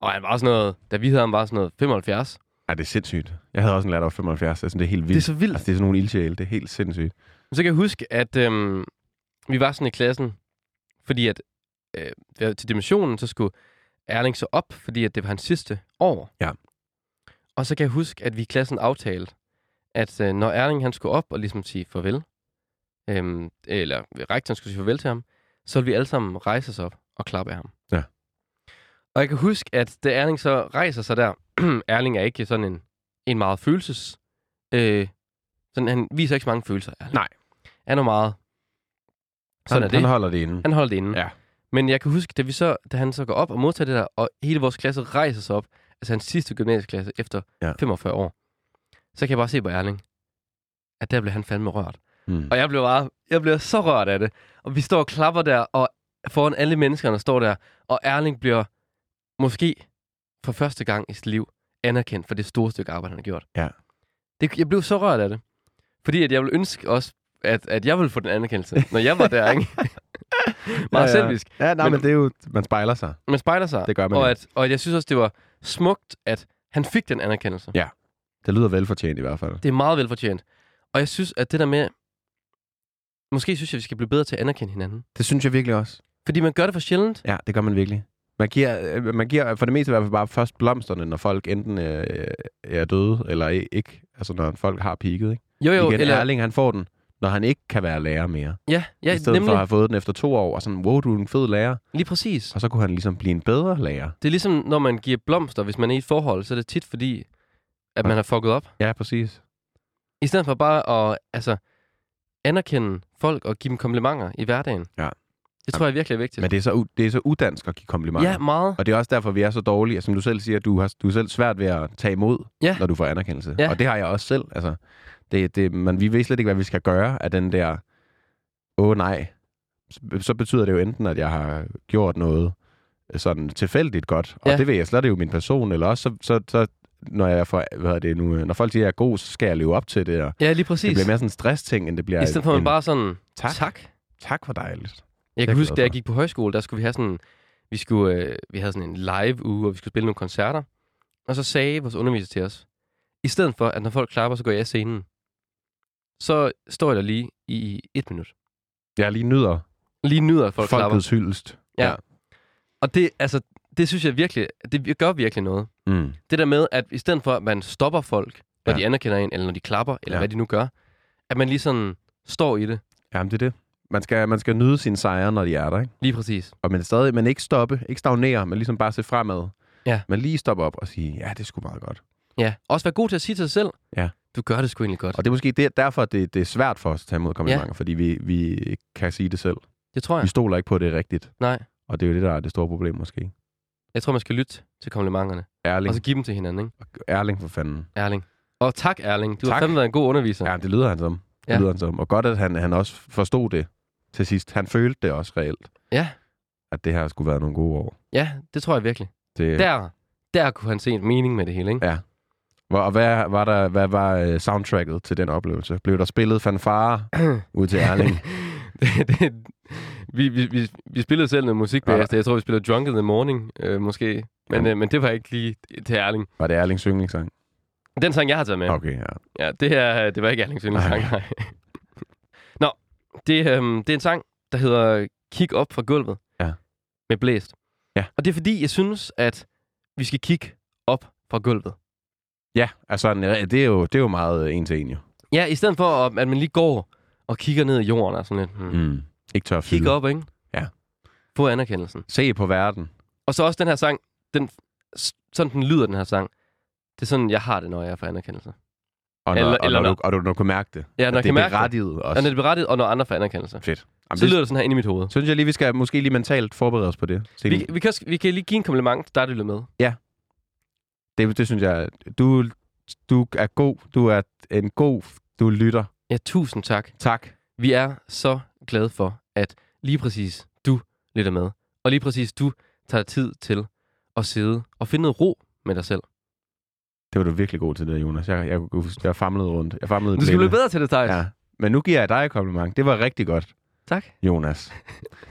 Og han var sådan noget, da vi havde ham, var sådan noget 75. Ej, det er sindssygt. Jeg havde også en lærer, der var 75. Jeg synes, det er helt vildt. Det er så vildt. Altså, det er sådan nogle ildsjæle. Det er helt sindssygt. Så kan jeg huske, at øhm, vi var sådan i klassen, fordi at øh, til dimensionen, så skulle Erling så op, fordi at det var hans sidste år. Ja. Og så kan jeg huske, at vi i klassen aftalte, at øh, når Erling han skulle op og ligesom sige farvel, øhm, eller rektoren skulle sige farvel til ham, så ville vi alle sammen rejse os op og klappe af ham. Ja. Og jeg kan huske, at da Erling så rejser sig der, Erling er ikke sådan en, en meget følelses... Øh, sådan, han viser ikke så mange følelser, Erling. Nej. Er meget... Sådan Han, er det. han holder det inde. Han holder det inde. Ja. Men jeg kan huske, da, vi så, da han så går op og modtager det der, og hele vores klasse rejser sig op, altså hans sidste gymnasieklasse efter ja. 45 år, så kan jeg bare se på Erling, at der blev han fandme rørt. Mm. Og jeg blev, bare, jeg blev så rørt af det. Og vi står og klapper der, og foran alle menneskerne står der, og Erling bliver måske for første gang i sit liv anerkendt for det store stykke arbejde, han har gjort. Ja. Det, jeg blev så rørt af det. Fordi at jeg ville ønske også, at, at jeg ville få den anerkendelse, når jeg var der, ikke? Meget ja, ja. selvisk. Ja, nej, men, Men- det er jo... Man spejler sig. Man spejler sig. Det gør man Og, at, og jeg synes også, det var smukt, at han fik den anerkendelse. Ja. Det lyder velfortjent i hvert fald. Det er meget velfortjent. Og jeg synes, at det der med... Måske synes jeg, vi skal blive bedre til at anerkende hinanden. Det synes jeg virkelig også. Fordi man gør det for sjældent. Ja, det gør man virkelig. Man giver, øh, man giver for det meste i hvert fald bare først blomsterne, når folk enten øh, er døde eller ikke. Altså når folk har peaked, ikke? Jo, jo, Igen, eller... Erling, han får den, når han ikke kan være lærer mere. Ja, ja I stedet nemlig. for at have fået den efter to år, og sådan, wow, du er en fed lærer. Lige præcis. Og så kunne han ligesom blive en bedre lærer. Det er ligesom, når man giver blomster, hvis man er i et forhold, så er det tit fordi, at man har fucket op. Ja, præcis. I stedet for bare at altså, anerkende folk og give dem komplimenter i hverdagen. Ja. Det tror jeg virkelig er vigtigt. Men det er så, det er så udansk at give komplimenter. ja, meget. Og det er også derfor, vi er så dårlige. Som du selv siger, du har du er selv svært ved at tage imod, Ja. når du får anerkendelse. Ja. Og det har jeg også selv. Altså, det, det, men vi ved slet ikke, hvad vi skal gøre af den der, åh nej. Så, så betyder det jo enten, at jeg har gjort noget øh, sådan tilfældigt godt. Og Ja. det ved jeg slet, det er jo min person. Eller også, så, så, så når, jeg får, hvad det nu, når folk siger, at jeg er god, så skal jeg leve op til det. Og Ja, lige det præcis. bliver mere sådan en stress-ting, end det bliver I stedet for at man bare sådan, Tak. tak. tak for dejligt. Jeg kan glad huske, da jeg gik på højskole, der skulle vi have sådan, vi, skulle, øh, vi havde sådan en live uge, og vi skulle spille nogle koncerter. Og så sagde vores underviser til os, i stedet for, at når folk klapper, så går jeg af scenen. Så står jeg der lige i et minut. Jeg lige nyder Lige nyder, at folk klapper. folkets hyldest. Ja. Og det, altså, det synes jeg virkelig, det gør virkelig noget. Mm. Det der med, at i stedet for, at man stopper folk, når Ja. de anerkender en, eller når de klapper, eller Ja. hvad de nu gør, at man lige sådan står i det. Jamen, det er det. Man skal, man skal nyde sine sejre, når de er der, ikke? Lige præcis. Og men stadig, men ikke stoppe, ikke stagnere, men ligesom bare se fremad. Ja. Men lige stoppe op og sige, ja, det sgu meget godt. Ja. Også være god til at sige til sig selv, Ja. Du gør det sgu egentlig godt. Og det er måske det, derfor, det, det er svært for os at tage imod komplimenter, ja. fordi vi, vi ikke kan sige det selv. Det tror jeg. Vi stoler ikke på, at det er rigtigt. Nej. Og det er jo det, der er det store problem måske. Jeg tror, man skal lytte til komplimenterne. Erling. Og så give dem til hinanden, ikke? Erling for fanden. Erling. Og tak, Erling. Du har Tak. fandme været en god underviser. Ja, det lyder han som. Det Ja. lyder han som. Og godt, at han, han også forstod det til sidst. Han følte det også reelt, Ja, at det her skulle være nogle gode år. ja det tror jeg virkelig. Det, Der, der kunne han se en mening med det hele, ikke? Ja. Og hvad var, der, hvad var øh, soundtracket til den oplevelse? Blev der spillet fanfare ud til Erling? det, det, vi, vi, vi, vi spillede selv noget musik Ja. Jeg tror, vi spillede Drunk in the Morning, øh, måske. Men, Ja. øh, men det var ikke lige til Erling. Var det Erlings yndlingssang? Den sang, jeg har taget med. Okay, ja. Ja, det her, det var ikke Erlings yndlingssang, nej. Nå, det, øhm, det er en sang, der hedder Kig op fra gulvet. Ja. Med blæst. Ja. Og det er fordi, jeg synes, at vi skal kigge op fra gulvet. Ja, altså det er jo, det er jo meget en til en jo. Ja, i stedet for, at man lige går og kigger ned i jorden og sådan lidt. Hmm. Mm. Ikke tør at Kig fylde. op, ikke? Ja. Få anerkendelsen. Se på verden. Og så også den her sang, den, sådan den lyder, den her sang. Det er sådan, jeg har det, når jeg får anerkendelse. Og når, Eller- og, eller når du, og du, når du kan mærke det. Ja, når jeg det kan er mærke det. berettiget Og også. når det er berettiget, og når andre får anerkendelse. Fedt. Jamen, Så det, lyder det sådan her inde i mit hoved. synes jeg lige, vi skal måske lige mentalt forberede os på det. Vi, vi, kan, også- vi kan lige give en kompliment der lytter med. Det, det synes jeg, du, du er god. Du er en god, du lytter. Ja, tusind tak. Tak. Vi er så glade for, at lige præcis du lytter med. Og lige præcis du tager tid til at sidde og finde noget ro med dig selv. Det var du virkelig god til det, Jonas. Jeg, jeg, jeg, jeg famlede rundt. Jeg famlede Du skal blive bedre til det, Thijs. Ja. Men nu giver jeg dig et kompliment. Det var rigtig godt, Tak. Jonas.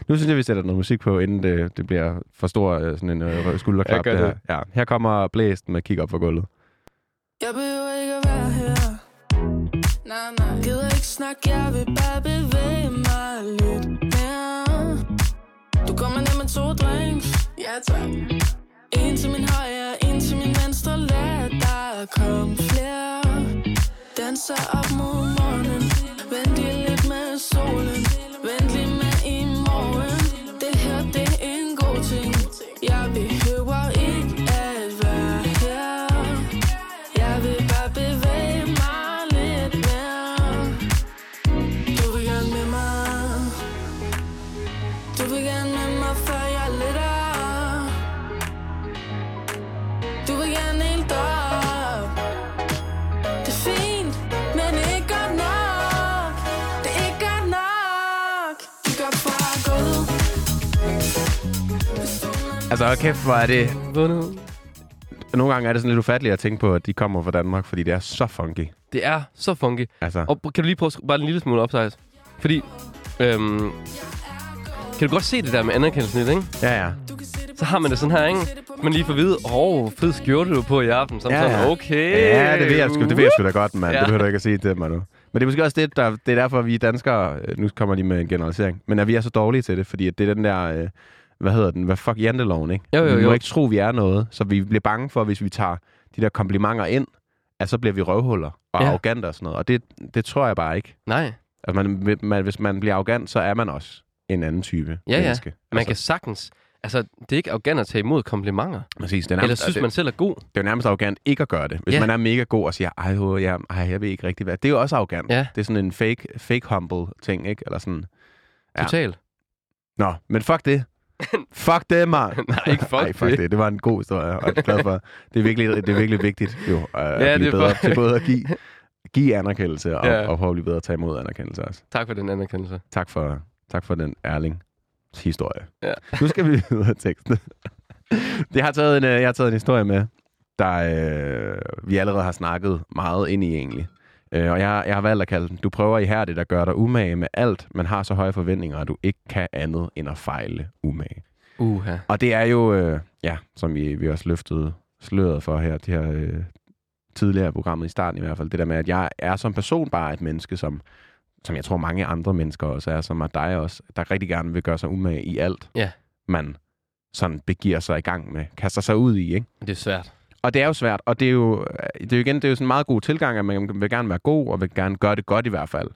nu synes jeg, vi sætter noget musik på, inden det, det bliver for stor øh, sådan en øh, skulderklap. Ja, gør det her. Ja. Her kommer blæsten med kig op for gulvet. Jeg behøver ikke at være her Nej, nej Gider ikke snakke, jeg vil bare bevæge mig lidt mere Du kommer ned med to drinks Ja, tak En til min højre, en til min venstre Lad der komme flere Danser op mod morgenen Altså, hold kæft, hvor er det... Vundet. Nogle gange er det sådan lidt ufatteligt at tænke på, at de kommer fra Danmark, fordi det er så funky. Det er så funky. Altså, Og kan du lige prøve at bare en lille smule op, Thijs? Fordi, øhm, kan du godt se det der med anerkendelsen lidt, ikke? ja, ja. Så har man det sådan her, ikke? Man lige får at vide, åh, oh, fed skjorte du på i aften. Så man Ja, sådan, ja. okay. Ja, det ved jeg sgu, det ved jeg sgu da godt, mand. Ja. Det behøver du ikke at sige mig nu. Men det er måske også det, der, det er derfor, at vi danskere, nu kommer de med en generalisering, men at vi er så dårlige til det, fordi at det er den der, øh, hvad hedder den, hvad fuck janteloven, ikke? Jo, jo, Vi jo. må ikke tro, vi er noget, så vi bliver bange for, hvis vi tager de der komplimenter ind, at så bliver vi røvhuller og Ja. ja. arrogante og sådan noget. Og det, det tror jeg bare ikke. Nej, Altså, man, man, hvis man bliver arrogant, så er man også en anden type Ja, ja. menneske. man altså, kan sagtens Altså, det er ikke arrogant at tage imod komplimenter. Præcis, det er Eller nærmest, synes det, man selv er god. det er jo nærmest arrogant ikke at gøre det. Hvis Ja. man er mega god og siger, ej, åh, ja, ej, jeg ved ikke rigtig hvad. Det er jo også arrogant. Ja. Det er sådan en fake, fake humble ting, ikke? Eller sådan. Ja. Totalt. Nå, men fuck det. fuck det, man. Nej, ikke fuck Ej, fuck det. det. Det var en god historie, og jeg er glad for. Det er virkelig, det er virkelig vigtigt jo, at, Ja, blive det er bedre for- til både at give, give anerkendelse og, Ja. og prøve at blive bedre at tage imod anerkendelse også. Tak for den anerkendelse. Tak for, tak for den ærling historie. Ja. Nu skal vi videre i teksten. Jeg har taget en, øh, jeg har taget en historie med, der øh, vi allerede har snakket meget ind i egentlig. Øh, og jeg, jeg har valgt at kalde den, du prøver ihærdigt at gøre dig umage med alt, men har så høje forventninger, at du ikke kan andet end at fejle umage. Uha. Og det er jo, øh, ja, som vi, vi også løftede sløret for her, det her øh, tidligere programmet i starten i hvert fald, det der med, at jeg er som person bare et menneske, som, som jeg tror mange andre mennesker også er, som er dig også, der rigtig gerne vil gøre sig umage i alt, Ja. man sådan begiver sig i gang med, kaster sig ud i, ikke? Det er svært. Og det er jo svært, og det er jo, det er jo igen, det er jo sådan en meget god tilgang, at man vil gerne være god, og vil gerne gøre det godt i hvert fald.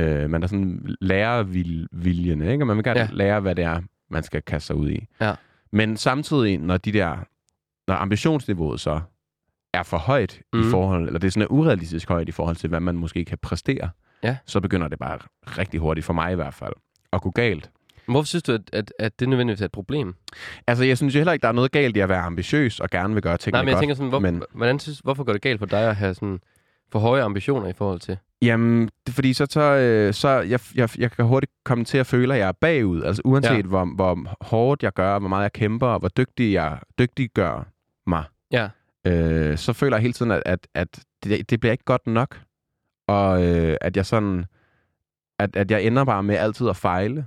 Øh, man er sådan lærerviljen, ikke? Og man vil gerne Ja. lære, hvad det er, man skal kaste sig ud i. Ja. Men samtidig, når de der, når ambitionsniveauet så er for højt mm. Mhm. i forhold, eller det er sådan urealistisk højt i forhold til, hvad man måske kan præstere, Ja. så begynder det bare rigtig hurtigt, for mig i hvert fald, at gå galt. Hvorfor synes du, at, at, at det nødvendigvis er et problem? Altså, jeg synes jo heller ikke, der er noget galt i at være ambitiøs og gerne vil gøre tingene Nej, men jeg godt. tænker sådan, hvor, men- hvordan synes, hvorfor går det galt for dig at have sådan for høje ambitioner i forhold til? Jamen, det fordi så, så, øh, så jeg, jeg, jeg kan hurtigt komme til at føle, at jeg er bagud. Altså uanset Ja. hvor, hvor hårdt jeg gør, hvor meget jeg kæmper, og hvor dygtig jeg dygtiggør mig, Ja. øh, så føler jeg hele tiden, at, at, at det, det bliver ikke godt nok. Og øh, at jeg sådan, at, at jeg ender bare med altid at fejle.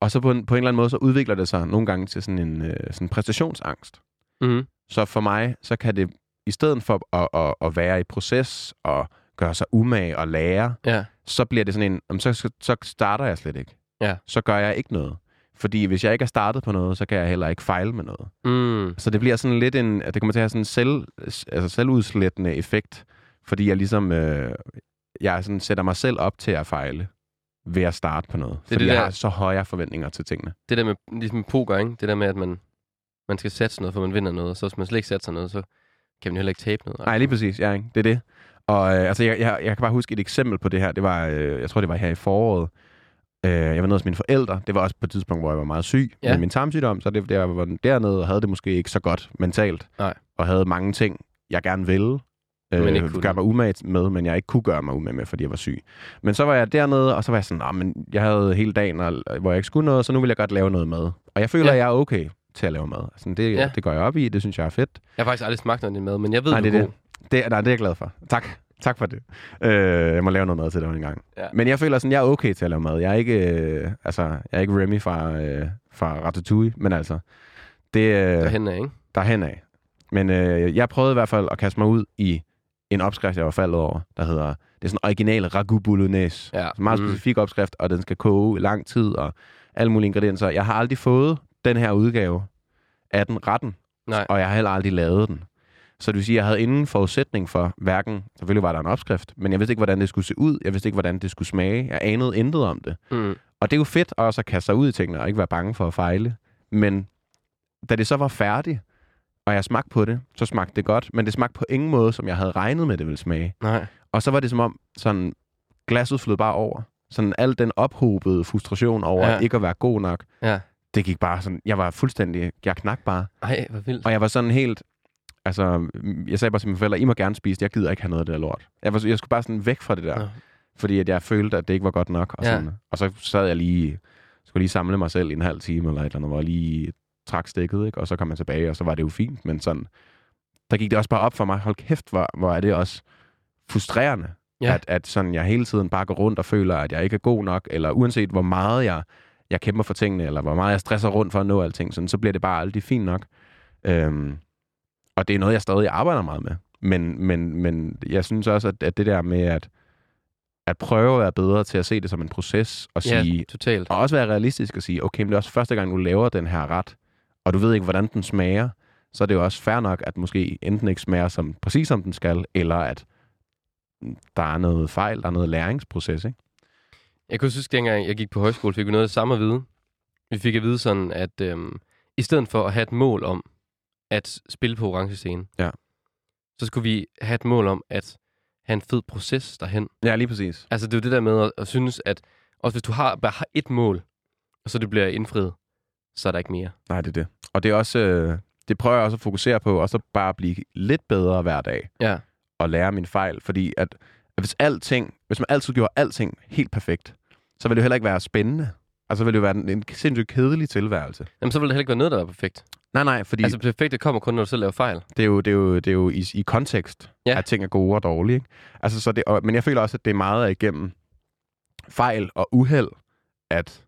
Og så på en, på en eller anden måde, så udvikler det sig nogle gange til sådan en øh, sådan præstationsangst. Mm-hmm. Så for mig, så kan det, i stedet for at, at, at være i proces og gøre sig umage og lære, Ja. så bliver det sådan en, "Jamen, så, så, starter jeg slet ikke. Ja. Så gør jeg ikke noget. Fordi hvis jeg ikke er startet på noget, så kan jeg heller ikke fejle med noget. Mm. Så det bliver sådan lidt en, det kommer til at have sådan en selv, altså selvudslættende effekt, fordi jeg ligesom, øh, jeg sådan sætter mig selv op til at fejle ved at starte på noget. Det er fordi det jeg der- har så høje forventninger til tingene. Det der med ligesom poker, ikke? Det der med, at man, man skal satse noget, for man vinder noget. Så hvis man slet ikke satser noget, så kan man heller ikke tabe noget. Nej, lige præcis. Ja, ikke? Det er det. Og øh, altså, jeg, jeg, jeg kan bare huske et eksempel på det her. Det var, øh, jeg tror, det var her i foråret. Øh, jeg var nede hos mine forældre. Det var også på et tidspunkt, hvor jeg var meget syg Ja. med min tarmsygdom. Så det, jeg var dernede og havde det måske ikke så godt mentalt. Nej. Og havde mange ting, jeg gerne ville. Øh, Men ikke kunne. gøre mig umage med, men jeg ikke kunne gøre mig umage med, fordi jeg var syg. Men så var jeg dernede, og så var jeg sådan, "Nå, men jeg havde hele dagen, og, hvor jeg ikke skulle noget, så nu vil jeg godt lave noget mad. Og jeg føler, Ja. at jeg er okay til at lave mad. Altså, det, Ja. det går jeg op i, det synes jeg er fedt. Jeg har faktisk aldrig smagt noget af din mad, men jeg ved, Nej, det er er det. Det, nej, det er jeg glad for. Tak. Tak for det. Øh, jeg må lave noget mad til dig en gang. Ja. Men jeg føler sådan, jeg er okay til at lave mad. Jeg er ikke, øh, altså, jeg er ikke Remy fra, øh, fra Ratatouille, men altså, det øh, Derhen af, ikke? der er henad. Men øh, jeg prøvede i hvert fald at kaste mig ud i en opskrift, jeg var faldet over, der hedder, det er sådan en original ragu bolognese. Ja. En meget Mm. specifik opskrift, og den skal koge i lang tid, og alle mulige ingredienser. Jeg har aldrig fået den her udgave af den retten, Nej. og jeg har heller aldrig lavet den. Så det vil sige, at jeg havde ingen forudsætning for hverken, selvfølgelig var der en opskrift, men jeg vidste ikke, hvordan det skulle se ud. Jeg vidste ikke, hvordan det skulle smage. Jeg anede intet om det. Mm. Og det er jo fedt også at kaste sig ud i tingene, og ikke være bange for at fejle. Men da det så var færdigt, og jeg smagte på det, så smagte det godt. Men det smagte på ingen måde, som jeg havde regnet med, det ville smage. Nej. Og så var det som om, sådan, glasset flød bare over. Sådan al den ophobede frustration over Ja. ja. ikke at være god nok, Ja. det gik bare sådan, jeg var fuldstændig, jeg knak bare. Ej, hvor vildt. Og jeg var sådan helt, altså, jeg sagde bare til mine forældre, I må gerne spise det, jeg gider ikke have noget af det der lort. Jeg, var, jeg skulle bare sådan væk fra det der, Nå. fordi at jeg følte, at det ikke var godt nok. Og, Ja. sådan. og så sad jeg lige, skulle lige samle mig selv i en halv time, eller et eller andet, hvor jeg lige trak stikket, ikke? og så kom jeg tilbage, og så var det jo fint, men sådan, der gik det også bare op for mig, hold kæft, hvor, hvor er det også frustrerende, Ja. at, at sådan, jeg hele tiden bare går rundt og føler, at jeg ikke er god nok, eller uanset hvor meget jeg, jeg kæmper for tingene, eller hvor meget jeg stresser rundt for at nå alting, sådan, så bliver det bare aldrig fint nok. Øhm, og det er noget, jeg stadig arbejder meget med. Men, men, men jeg synes også, at, at det der med at, at prøve at være bedre til at se det som en proces, og Ja, sige, totalt. og også være realistisk og sige, okay, men det er også første gang, du laver den her ret, og du ved ikke, hvordan den smager, så er det jo også fair nok, at måske enten ikke smager som, præcis som den skal, eller at der er noget fejl, der er noget læringsproces, ikke? Jeg kan huske, dengang jeg gik på højskole, fik vi noget af samme at vide. Vi fik at vide sådan, at øhm, i stedet for at have et mål om at spille på orange scene, Ja. så skulle vi have et mål om at have en fed proces derhen. Ja, lige præcis. Altså, det er jo det der med at, at synes, at også hvis du har bare har et mål, og så det bliver indfriet, så er der ikke mere. Nej, det er det. Og det er også... Øh, det prøver jeg også at fokusere på, og så bare blive lidt bedre hver dag. Ja. Og lære mine fejl. Fordi at, at hvis alting... Hvis man altid gjorde alting helt perfekt, så ville det heller ikke være spændende. Altså, så ville det jo være en, en sindssygt kedelig tilværelse. Jamen, så vil det heller ikke være noget, der er perfekt. Nej, nej, fordi Altså, perfekte kommer kun, når du selv laver fejl. det er jo, det er jo, det er jo i, i kontekst, Ja. at ting er gode og dårlige. Ikke? Altså, så det, og, men jeg føler også, at det er meget igennem fejl og uheld, at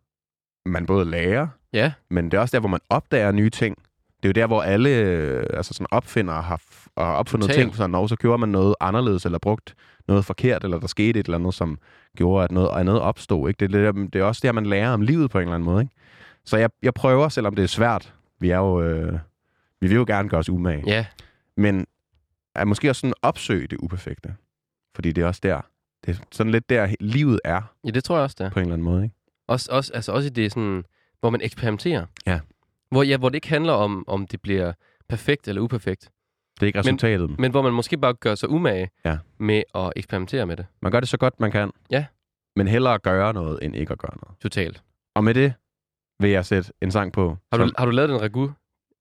man både lærer, Ja, men det er også der, hvor man opdager nye ting. Det er jo der, hvor alle øh, altså sådan opfindere har, har opfundet Totalt. ting, sådan, og så gjorde man noget anderledes, eller brugt noget forkert, eller der skete et eller andet, som gjorde, at noget andet opstod. Ikke? Det, er det, det er også der, man lærer om livet på en eller anden måde. Ikke? Så jeg, jeg prøver, selvom det er svært. Vi er jo... Øh, vi vil jo gerne gøre os umage. ja. Men er måske også sådan opsøge det uperfekte. Fordi det er også der. Det er sådan lidt der, livet er Ja, det tror jeg også, det er. på en eller anden måde. Ikke? Også, også, altså også i det sådan, hvor man eksperimenterer. Ja. Hvor, ja, hvor det ikke handler om, om det bliver perfekt eller uperfekt. Det er ikke resultatet. Men, Men hvor man måske bare gør sig umage Ja. med at eksperimentere med det. man gør det så godt, man kan. Ja. Men hellere gøre noget, end ikke at gøre noget. Totalt. Og med det vil jeg sætte en sang på. Har du, som- har du lavet den ragu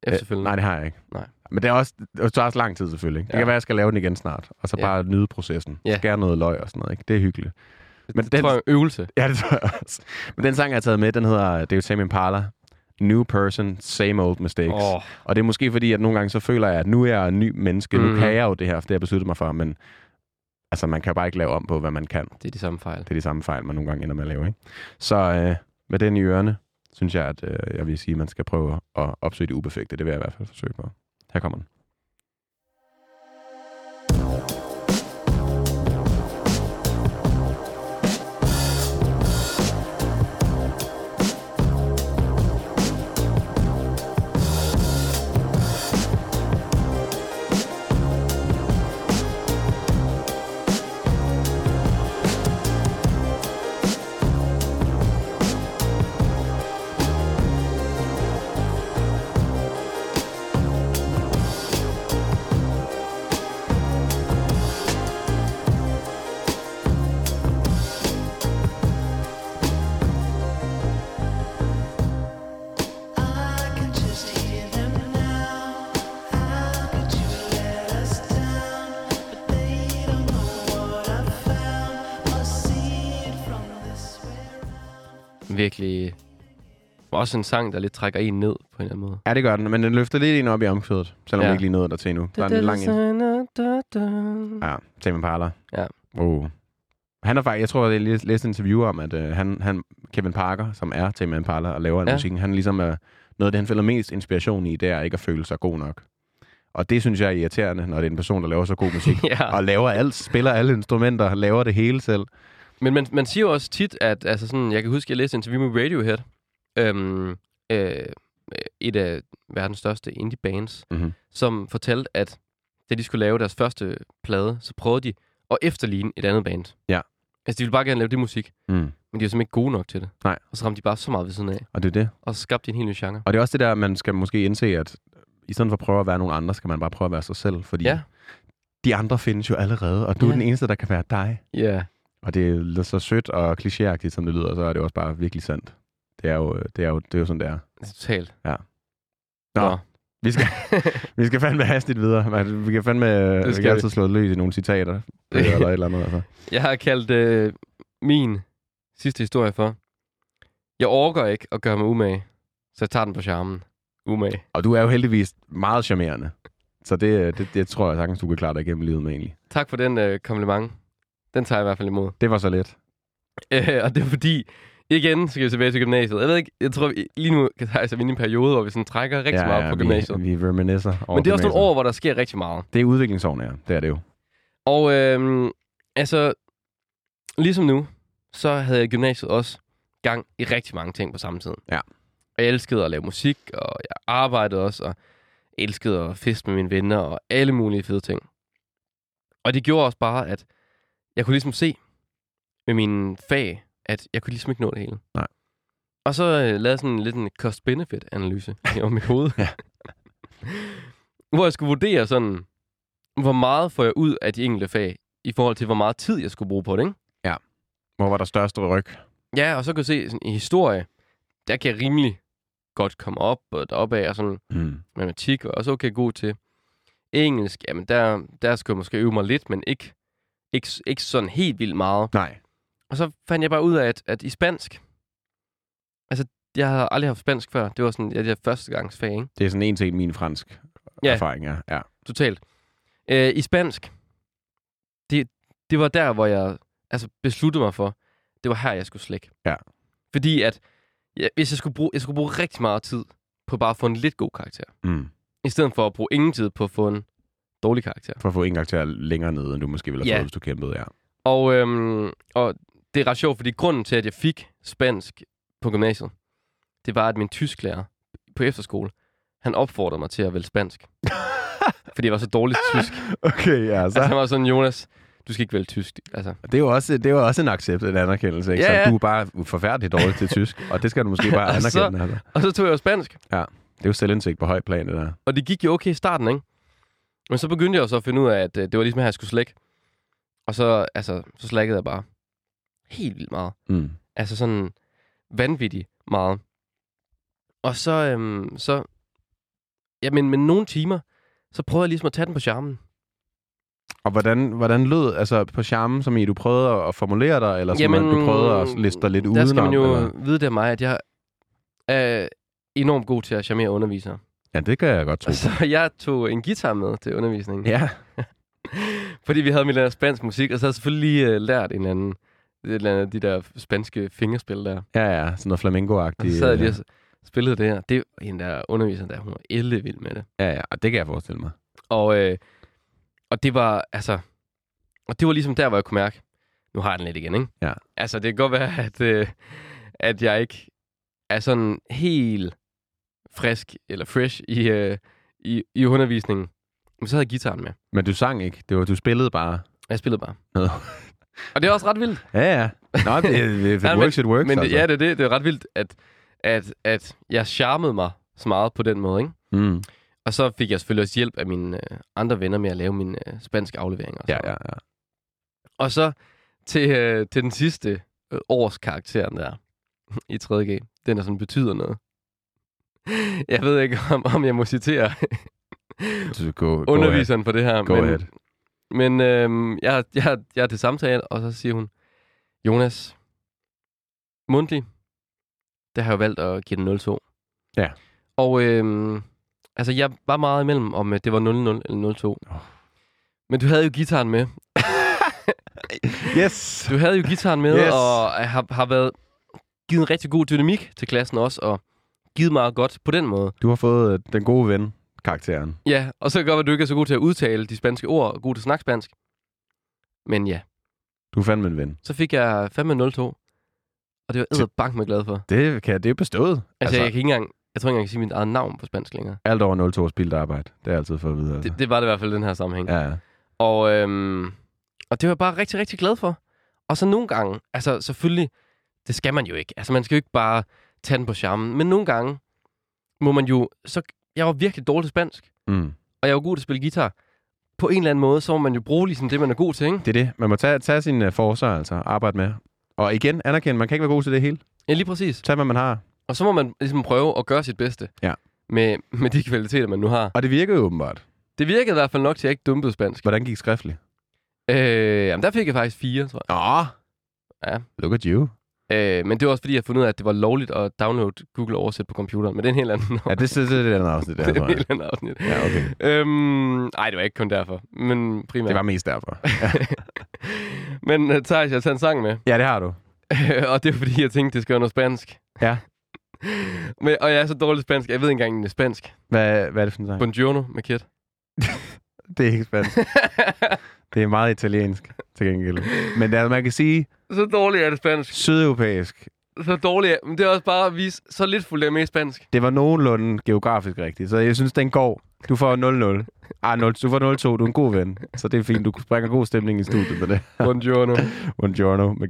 efterfølgende? Øh, nej, det har jeg ikke. Nej. Men det, er også, det tager også lang tid selvfølgelig. Ikke? Det Ja. kan være, at jeg skal lave den igen snart. Og så Ja. bare nyde processen. Ja. Skære noget løg og sådan noget. Ikke? Det er hyggeligt. Men det den, tror jeg er en øvelse. Ja, det tror jeg også. Men den sang, jeg har taget med, den hedder, det er jo Tame Impala. New person, same old mistakes. Åh, Og det er måske fordi, at nogle gange så føler jeg, at nu er jeg en ny menneske. Mm. Mhm. Nu kan jeg jo det her, for det har jeg besluttet mig for. Men altså, man kan bare ikke lave om på, hvad man kan. det er de samme fejl. Det er de samme fejl, man nogle gange ender med at lave. Ikke? Så øh, med den i ørerne, synes jeg, at øh, jeg vil sige, at man skal prøve at opsøge det uperfekte. Det vil jeg i hvert fald forsøge på. Her kommer den. Virkelig også en sang, der lidt trækker en ned på en eller anden måde. Ja, det gør den, men den løfter lidt ind op i omkvædet, selvom Ja. vi ikke lige nåede der til endnu. Der er en lidt lang ind. Ja, Tame Impala. Ja. Oh. Han er faktisk, jeg tror, jeg læste læste et interview om, at øh, han, han, Kevin Parker, som er Tame Impala og laver Ja. ja. musikken, han ligesom er, noget af det, han føler mest inspiration i, det er ikke at føle sig god nok. Og det synes jeg er irriterende, når det er en person, der laver så god musik. Ja. og laver alt, spiller alle instrumenter, laver det hele selv. Men man, man siger jo også tit, at altså sådan, jeg kan huske, jeg læste et interview med Radiohead, øhm, øh, et af verdens største indie bands, Mhm. som fortalte, at da de skulle lave deres første plade, så prøvede de at efterligne et andet band. Ja. Altså, de ville bare gerne lave det musik, Mm. men de var simpelthen ikke gode nok til det. Nej. Og så ramte de bare så meget ved siden af, Og det er det. og så skabte de en helt ny genre. Og det er også det der, man skal måske indse, at i stedet for at prøve at være nogen andre, skal man bare prøve at være sig selv. Fordi Ja. de andre findes jo allerede, og du Ja. er den eneste, der kan være dig. Ja. Og det er så sødt og klichéagtigt, som det lyder, så er det også bare virkelig sandt. Det er jo, det er jo, det er jo sådan, det er. Totalt. Nå, Nå. vi skal, vi skal fandme hastigt videre. Men Vi kan fandme vi skal kan vi. altid slå løs i nogle citater. eller et eller andet. Altså. Jeg har kaldt øh, min sidste historie for, jeg orker ikke at gøre mig umage, så jeg tager den på charmen. Umage. Og du er jo heldigvis meget charmerende. Så det, det, det tror jeg sagtens, du kan klare dig igennem livet med egentlig. Tak for den øh, kompliment. Den tager jeg i hvert fald imod. Det var så let. Øh, og det er fordi, igen skal vi tilbage til gymnasiet. Jeg ved ikke, jeg tror, vi, lige nu kan altså inde i en periode, hvor vi sådan trækker rigtig ja, meget på gymnasiet. Vi, vi reminiscer over Men det er også nogle år, hvor der sker rigtig meget. Det er udviklingsårene, ja. Det er det jo. Og øh, altså, ligesom nu, så havde jeg gymnasiet også gang i rigtig mange ting på samme tid. Ja. Og jeg elskede at lave musik, og jeg arbejdede også, og elskede at feste med mine venner, og alle mulige fede ting. Og det gjorde også bare, at jeg kunne ligesom se med mine fag, at jeg kunne ligesom ikke nå det hele. Nej. Og så øh, lavede sådan lidt en cost-benefit-analyse i mit hoved. Ja. hvor jeg skulle vurdere sådan, hvor meget får jeg ud af de enkelte fag, i forhold til, hvor meget tid jeg skulle bruge på det, ikke? Hvor var der største ryg? Ja, og så kan jeg se sådan, i historie, der kan jeg rimelig godt komme op og deroppe af, og sådan Mm. matematik jeg også okay god til. Engelsk, jamen der, der skulle jeg måske øve mig lidt, men ikke, ikke, ikke sådan helt vildt meget. Nej. Og så fandt jeg bare ud af, at, at i spansk, altså jeg havde aldrig haft spansk før, det var sådan, ja, det er førstegangsfag, ikke? Det er sådan en til min fransk Ja. erfaring, ja. ja. Totalt. Øh, I spansk, det, det var der, hvor jeg altså, besluttede mig for, det var her, jeg skulle slække. Ja. Fordi at, ja, hvis jeg skulle, bruge, jeg skulle bruge rigtig meget tid på bare at få en lidt god karakter, Mm. i stedet for at bruge ingen tid på at få en dårlig karakter. For at få en karakter længere nede, end du måske ville have Ja. fået, hvis du kæmpede, ja. Og, øhm, og det er ret sjovt, fordi grunden til, at jeg fik spansk på gymnasiet, det var, at min tysklærer på efterskole, han opfordrede mig til at vælge spansk. fordi jeg var så dårlig til tysk. Okay, ja. Så. Altså, han var sådan, Jonas, du skal ikke vælge tysk. Altså, Det er jo også, det er jo også en accept, en anerkendelse. Ikke? Ja, Så ja. du er bare forfærdeligt dårlig til tysk, og det skal du måske bare Og så- anerkende. Altså. og så tog jeg jo spansk, Det er jo selvindsigt på højt plan, det der. og det gik jo okay i starten, ikke? Men så begyndte jeg så at finde ud af, at øh, det var ligesom her, jeg skulle slække. Og så, altså, så slækkede jeg bare helt vildt meget. Mm. Altså sådan vanvittigt meget. Og så, øhm, så ja, men, men nogle timer, så prøvede jeg ligesom at tage den på charmen. Og hvordan, hvordan lød, altså på charmen, som i du prøvede at formulere dig, eller som Jamen, Jamen, du prøvede at liste dig lidt Der udenom? skal man jo eller? vide det af mig, at jeg er enormt god til at charmere undervisere. Ja, det kan jeg godt tro. Så jeg tog en guitar med til undervisningen. Ja, Fordi vi havde med den spansk musik, og så havde jeg selvfølgelig lige uh, lært en eller anden, et eller andet, de der spanske fingerspil der. ja, ja, sådan noget Og flamingo-agtigt. så sad jeg lige øh, og spillede det her. Det var en der underviser der, hun var ellevild med det. Ja, ja, og det kan jeg forestille mig. Og, øh, og det var, altså... Og det var ligesom der, hvor jeg kunne mærke, nu har jeg den lidt igen, ikke? Ja. Altså, det kan godt være, at, øh, at jeg ikke er sådan helt frisk eller fresh i, øh, i, i undervisningen. Men så havde jeg gitaren med. Men du sang ikke, det var, du spillede bare. Jeg spillede bare. Nå. og det er også ret vildt. Ja, ja. Nå, det, if it Ja, men- works, it works. Men det, altså. ja, det er det. Det er ret vildt, at, at, at jeg charmede mig så meget på den måde, ikke? Mm. Og så fik jeg selvfølgelig også hjælp af mine øh, andre venner med at lave mine øh, spanske afleveringer. og Ja, sådan ja, noget. ja. Og så til, øh, til den sidste øh, års karakteren der i 3.G. Den, der sådan betyder noget. Jeg ved ikke, om, om jeg må citere go, go underviseren på det her. Go men ahead. men øh, jeg, jeg, jeg er til samtale, og så siger hun, Jonas, mundtlig, der har jeg valgt at give den 0-2. Ja. Og øh, altså, jeg var meget imellem, om øh, det var 0-0 eller 0-2. Oh. Men du havde jo gitaren med. Yes! Du havde jo gitaren med, yes. og har, har været givet en rigtig god dynamik til klassen også, og givet meget godt på den måde. Du har fået øh, den gode ven, karakteren. Ja, og så kan det godt at du ikke er så god til at udtale de spanske ord, og god til at snakke spansk. Men ja, Du er fandme en ven. så fik jeg fandme 0-2. Og det var jeg bank med glad for. Det, kan, det er bestået. Altså, altså, jeg kan ikke engang, jeg tror ikke engang, jeg kan sige mit eget navn på spansk længere. alt over 0-2 spildt arbejde. Det er jeg altid for at vide. Altså. Det, det var det i hvert fald i den her sammenhæng. Ja, ja. Og, øhm, og det var jeg bare rigtig, rigtig glad for. Og så nogle gange, altså selvfølgelig, det skal man jo ikke. Altså man skal jo ikke bare tage den på charmen. Men nogle gange må man jo, så jeg var virkelig dårlig til spansk, Mm. og jeg var god til at spille guitar. På en eller anden måde, så må man jo bruge ligesom det, man er god til, ikke? Det er det. Man må tage, tage sine forser, altså. Arbejde med. Og igen, anerkende, man kan ikke være god til det hele. Ja, lige præcis. Tag, hvad man har. Og så må man ligesom prøve at gøre sit bedste. Ja. Med, med de kvaliteter, man nu har. Og det virker jo åbenbart. Det virkede i hvert fald nok til, at jeg ikke dumpede spansk. Hvordan gik skriftligt? Øh, jamen, der fik jeg faktisk fire, tror jeg. Åh! Ja. Look at you. Øh, men det var også fordi, jeg fandt ud af, at det var lovligt at downloade Google Oversæt på computeren. Men det er en helt anden, Ja, det, det, det er et andet afsnit, der, det er en helt anden afsnit. Ja, okay. Øhm, ej, det var ikke kun derfor, men primært. Det var mest derfor. men uh, Thijs, jeg har taget en sang med, Ja, det har du. og det er fordi, jeg tænkte, det skal være noget spansk. Ja. Men, og jeg er så dårlig spansk, jeg ved ikke engang, det er spansk. Hvad, hvad er det for en sang? Buongiorno med Kit. Det er ikke spansk. Det er meget italiensk, til gengæld. Men altså, man kan sige, så dårlig er det spansk. sydeuropæisk, Så dårlig er Men det er også bare at vise, så lidt fuldt af med spansk. det var nogenlunde geografisk rigtigt. Så jeg synes, den går. Du får 0-0. Ah, 0, du får 0-2. Du er en god ven. Så det er fint. Du bringer god stemning i studiet med det. Buongiorno. Buongiorno med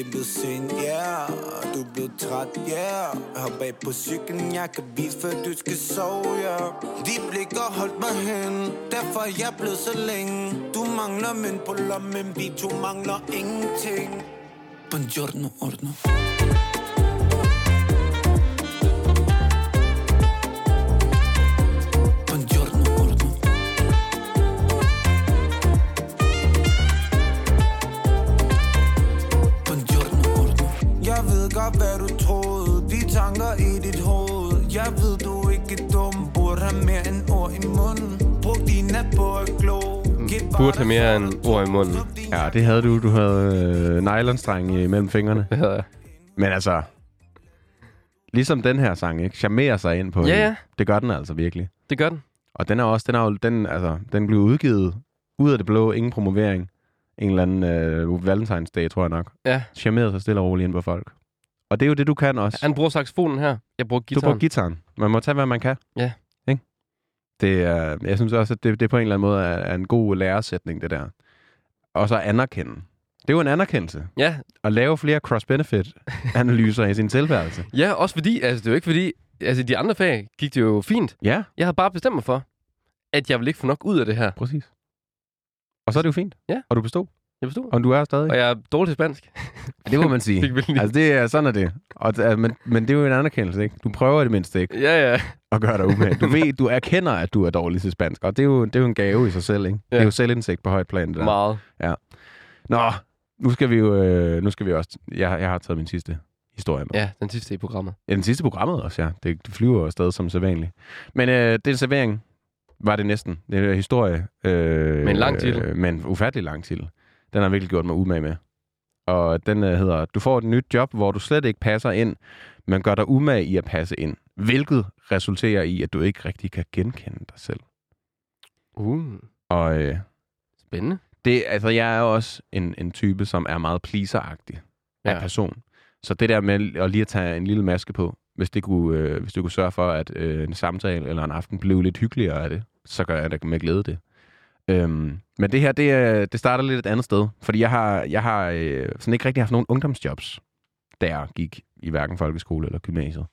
Det Det er blevet sent, yeah du er blevet træt, yeah Hop af på cyklen, jeg kan vise, før du skal sove, yeah De blik har holdt mig hen Derfor er jeg blevet så længe. Du mangler mænd på lommen Vi to mangler ingenting. Buongiorno, ordno. Godt, hvad du troede De tanker i dit hoved Jeg ved, du ikke er dum Burde have mere end ord i munden Brug din nat på at glo bare Burde have mere end ord i munden. Ja, det havde du. Du havde øh, nylonstreng mellem fingrene. Det hedder jeg. Men altså, ligesom den her sang, ikke? Charmerer sig ind på Ja, ja. Det gør den altså virkelig. Det gør den. Og den er også, den er jo, den, altså, den blev udgivet ud af det blå, ingen promovering. En eller anden øh, Valentine's Day, tror jeg nok. Ja. Charmerede sig stille og roligt ind på folk. Og det er jo det, du kan også. Han bruger saxofonen her. Jeg bruger Du guitaren. bruger gitaren. Man må tage, hvad man kan. Ja. Ikke? Det er, jeg synes også, at det, det på en eller anden måde er, er en god læresætning, det der. Og så anerkende. Det er jo en anerkendelse. Ja, At lave flere cross-benefit-analyser i sin tilværelse. ja, også fordi, altså det er jo ikke fordi, altså de andre fag gik det jo fint. Ja, Jeg havde bare bestemt mig for, at jeg vil ikke få nok ud af det her. præcis. Og så er det jo fint. Ja. Og du bestod. Jeg forstod. Og du er stadig. Og jeg er dårlig til spansk. Det må man sige. Altså, det er, sådan er det. Og, men, men det er jo en anerkendelse, ikke? Du prøver i det mindste ikke Ja, ja. at gøre dig umage. Du ved, du erkender, at du er dårlig til spansk, og det er jo, det er jo en gave i sig selv, ikke? Ja. Det Ja. er jo selvindsigt på højt plan, det der. Meget. Nå, nu skal vi jo, øh, nu skal vi også, jeg, jeg har taget min sidste historie med. Ja, den sidste i programmet. Ja, den sidste programmet også, ja. Det, det flyver jo afsted som sædvanligt. Men øh, det er en servering, var det næsten. Det er en historie. Øh, Med en lang titel. Øh, med en ufattelig lang titel. Den har virkelig gjort mig umage med. Og den øh, hedder, du får et nyt job, hvor du slet ikke passer ind, men gør dig umage i at passe ind. Hvilket resulterer i, at du ikke rigtig kan genkende dig selv. Uh, Og øh, spændende. det, altså, jeg er også en, en type, som er meget pleaseragtig ja. Ja. af person. Så det der med at lige at tage en lille maske på, hvis, det kunne, øh, hvis du kunne sørge for, at øh, en samtale eller en aften blev lidt hyggeligere af det, så gør jeg det med glæde det. Øhm, men det her, det, det starter lidt et andet sted. Fordi jeg har, jeg har øh, sådan ikke rigtig haft nogen ungdomsjobs, da jeg gik i hverken folkeskole eller gymnasiet.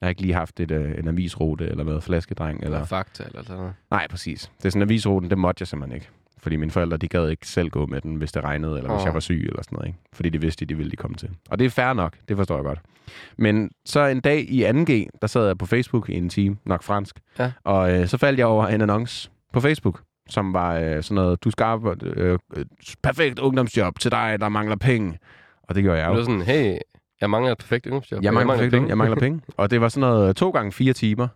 Jeg har ikke lige haft et, øh, en avisrute eller været flaskedreng. Eller... Eller fakta, eller sådan noget. Nej, præcis. Det er sådan, avisruten, det måtte jeg simpelthen ikke. Fordi mine forældre, de gad ikke selv gå med den, hvis det regnede, eller hvis Åh. jeg var syg, eller sådan noget. Ikke? Fordi de vidste, de ville de komme til. Og det er fair nok, det forstår jeg godt. Men så en dag i 2G, der sad jeg på Facebook i en time, nok fransk. Ja. Og øh, så faldt jeg over en annonce på Facebook, som var øh, sådan noget, du skal arbejde, øh, øh, perfekt ungdomsjob til dig, der mangler penge. Og det gjorde jeg Det jo. var sådan, hey, jeg mangler et perfekt ungdomsjob. Jeg mangler, perfekt, penge. jeg mangler penge. Og det var sådan noget to gange fire timer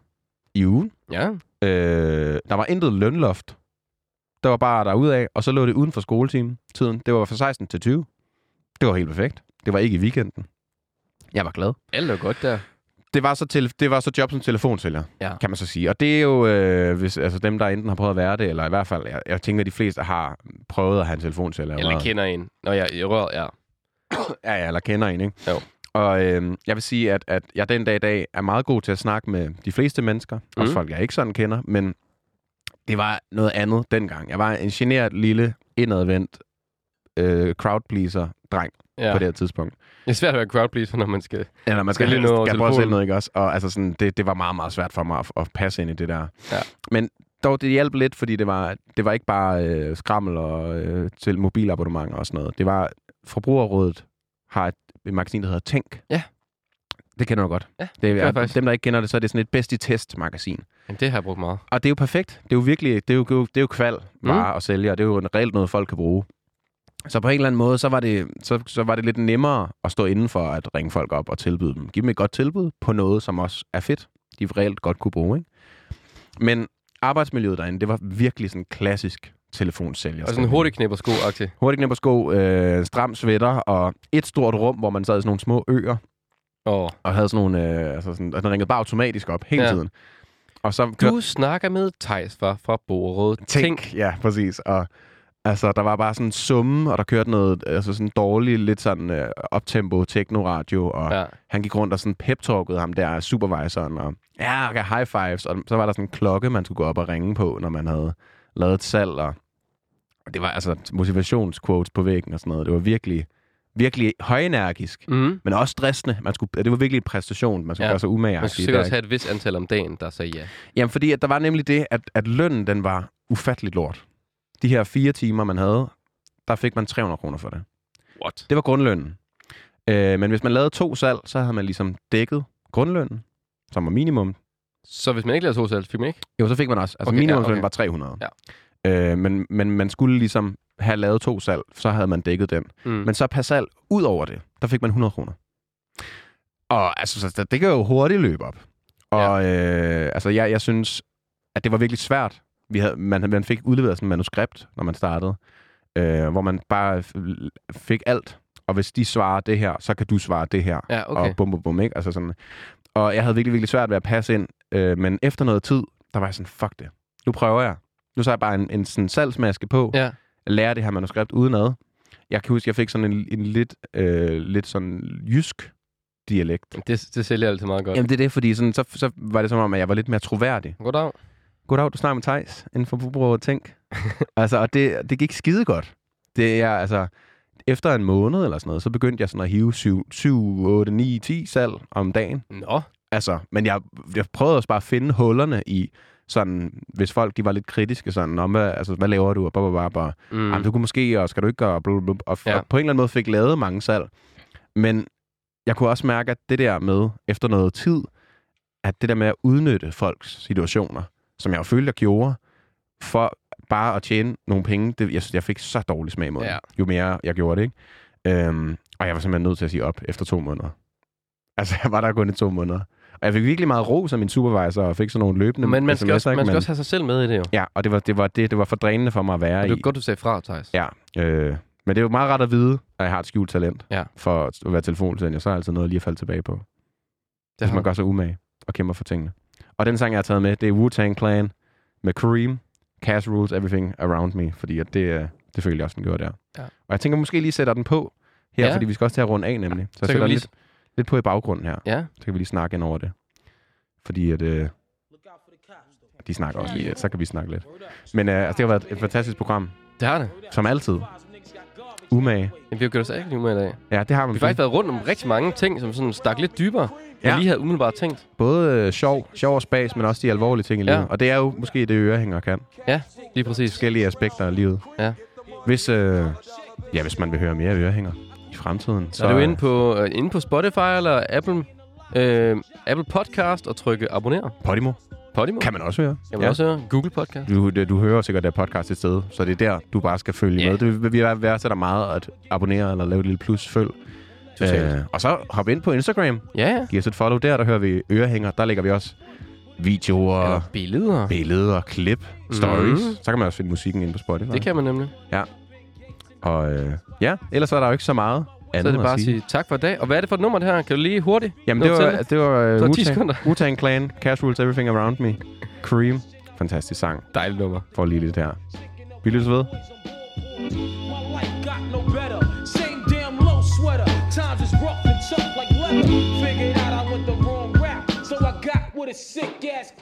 i ugen. ja, Øh, der var intet lønloft. Der var bare derudad, og så lå det uden for skoletiden. Tiden. Det var fra 16 til 20. Det var helt perfekt. Det var ikke i weekenden. Jeg var glad. alt er godt der. Det var så, til, det var så job som telefonsælger, Ja. kan man så sige. Og det er jo øh, hvis, altså dem, der enten har prøvet at være det, eller i hvert fald, jeg, jeg tænker, at de fleste har prøvet at have en telefonsælger. Eller meget. kender en. Når jeg i røret, ja. Ja, ja, eller kender en, ikke? Jo. Og øh, jeg vil sige, at, at jeg den dag i dag er meget god til at snakke med de fleste mennesker. Mm. Også Mhm. folk, jeg ikke sådan kender. Men det var noget andet dengang. Jeg var en generet lille, indadvendt øh, crowdpleaser-dreng ja. ja. på det her tidspunkt. Det er svært at være crowdpleaser, når man skal... Eller man skal, Skal lige over skal prøve sælge noget, ikke også? Og altså sådan, det, det var meget, meget svært for mig at, at passe ind i det der. Ja. Men dog, det hjalp lidt, fordi det var, det var ikke bare øh, skrammel og øh, til mobilabonnementer og sådan noget. Det var, Forbrugerrådet har et, et magasin, der hedder Tænk. Ja. Det kender du godt. Ja, det gør er, jeg faktisk. dem, der ikke kender det, så er det sådan et bedst i test magasin. Jamen, det har jeg brugt meget. Og det er jo perfekt. Det er jo virkelig, det er jo, det er jo kval bare at sælge, og det er jo reelt noget, folk kan bruge. Så på en eller anden måde, så var, det, så, så var det lidt nemmere at stå inden for at ringe folk op og tilbyde dem. Give dem et godt tilbud på noget, som også er fedt. De reelt godt kunne bruge, ikke? Men arbejdsmiljøet derinde, det var virkelig sådan klassisk telefonsælger. Og sådan en hurtig knæp og sko-agtig. Hurtigt knæp og sko, øh, stram sweater og et stort rum, hvor man sad i sådan nogle små øer Åh. og havde sådan nogle, øh, altså sådan, og den ringede bare automatisk op hele Ja. tiden. Og så Du snakker med Thijs fra, fra Borød. Tænk. Ja, præcis. Og altså, der var bare sådan en summe, og der kørte noget altså sådan dårligt, lidt sådan øh, optempo techno-radio, og ja. Han gik rundt og sådan pep-talkede ham der, supervisoren, og ja, okay, high fives, og så var der sådan en klokke, man skulle gå op og ringe på, når man havde lavet et salg, og og det var altså motivationsquotes på væggen og sådan noget. Det var virkelig, virkelig højenergisk, Mm. men også stressende. Man skulle, det var virkelig en præstation. Man skulle Ja. gøre sig umage. Man skulle sikkert også have et vis antal om dagen, der sagde ja. Jamen, fordi at der var nemlig det, at, at lønnen, den var ufatteligt lort. De her fire timer, man havde, der fik man 300 kroner for det. What? Det var grundlønnen. Øh, men hvis man lavede to salg, så havde man ligesom dækket grundlønnen, som var minimum. Så hvis man ikke lavede to salg, fik man ikke? Jo, så fik man også. Altså Okay, okay, ja, minimumslønnen okay. var 300. Ja. Øh, men, men man skulle ligesom have lavet to salg, så havde man dækket den. Mm. Men så per salg, ud over det, der fik man 100 kroner. Og altså, så det kan jo hurtigt løbe op. Og øh, altså, jeg, jeg synes, at det var virkelig svært. Vi havde, man, man fik udleveret sådan et manuskript, når man startede, øh, hvor man bare fik alt. Og hvis de svarer det her, så kan du svare det her. Ja, okay. Og bum, bum, bum, ikke? Altså sådan. Og jeg havde virkelig, virkelig svært ved at passe ind. Øh, men efter noget tid, der var jeg sådan, fuck det. Nu prøver jeg. Nu så jeg bare en, en sådan salgsmaske på Ja. lære det her manuskript udenad. Jeg kan huske, jeg fik sådan en, en lidt, øh, lidt sådan jysk dialekt. Det, det sælger altid meget godt. Jamen det er det, fordi sådan, så, så var det som om, at jeg var lidt mere troværdig. Goddag. Goddag, du snakker med Thijs inden for Forbruger Tænk. altså, og det, det gik skide godt. Det er altså, efter en måned eller sådan noget, så begyndte jeg sådan at hive 7, 7 8, 9, 10 salg om dagen. Nå. Altså, men jeg, jeg prøvede også bare at finde hullerne i, sådan, hvis folk de var lidt kritiske, sådan, om, hvad, altså, hvad laver du, og blah, blah. Mm. Jamen, du kunne måske, og skal du ikke gøre, blub, blub, og, ja. og på en eller anden måde fik lavet mange salg. Men jeg kunne også mærke, at det der med, efter noget tid, at det der med at udnytte folks situationer, som jeg jo følte, jeg gjorde, for bare at tjene nogle penge, det, jeg, jeg fik så dårlig smag mod Ja. ja. jo mere jeg gjorde det, ikke? Øhm, og jeg var simpelthen nødt til at sige op efter to måneder. Altså, jeg var der kun i to måneder. Og jeg fik virkelig meget ros af min supervisor, og fik sådan nogle løbende Men man skal, også, man skal Men- også have sig selv med i det jo. Ja, og det var, det var, det, det var for drænende for mig at være Og i. det er godt, du sagde fra, Thijs. Ja, øh, men det er jo meget ret at vide, at jeg har et skjult talent Ja. for at være telefonsælger. Så er altid noget lige at falde tilbage på. Det Hvis man gør sig umage og kæmper for tingene. Og den sang, jeg har taget med, det er Wu-Tang Clan med Kareem. Cash Rules Everything Around Me. Fordi at det, øh, det følte jeg også, den gjorde der. Ja. Og jeg tænker måske lige sætter den på her, Ja. fordi vi skal også til at runde af nemlig. Så, Så jeg sætter lige... lidt, lidt på i baggrunden her. Ja. Så kan vi lige snakke ind over det. Fordi at... Øh, de snakker også lige, så kan vi snakke lidt. Men øh, altså, det har været et fantastisk program. Det har det. Som altid. Umage. Jamen, vi har gjort os rigtig med i dag. Ja, det har man. Vi har faktisk været rundt om rigtig mange ting, som sådan stak lidt dybere, Ja. jeg lige havde umiddelbart tænkt. Både øh, sjov, sjov og spas, men også de alvorlige ting i Ja. livet. Og det er jo måske det, ørehænger kan. Ja, lige præcis. Forskellige aspekter af livet. Ja. Hvis, øh, ja, hvis man vil høre mere ørehænger i fremtiden, Så er du inde på, øh, inde på Spotify eller Apple, øh, Apple Podcast og trykke abonner. Podimo Podimo. kan man også høre. Kan man også høre. Google Podcast. Du, det- du hører sikkert der podcast et sted, så det er der, du bare skal følge Ja. med. Det vil vi værdsætter meget at abonnere eller lave et lille plus følg. Totalt. Øh, og så hop ind på Instagram. Ja, ja. Giv os et follow der, der hører vi ørehænger. Der lægger vi også videoer, Eller billeder. billeder, klip, stories. Mhm. Så kan man også finde musikken inde på Spotify. Det kan man nemlig. Og øh, ja, ellers er der jo ikke så meget andet Så er det bare at sige. sige tak for i dag. Og hvad er det for et nummer, det her? Kan du lige hurtigt? Jamen, det var, det var uh, 10 sekunder. Wu-Tang, Wu-Tang Clan, Cash Rules Everything Around Me, Cream. Fantastisk sang. Dejligt nummer. For lige lidt her. Vi lyttes ved. My life got no better. Figured out I went the wrong route, so I got with a sick ass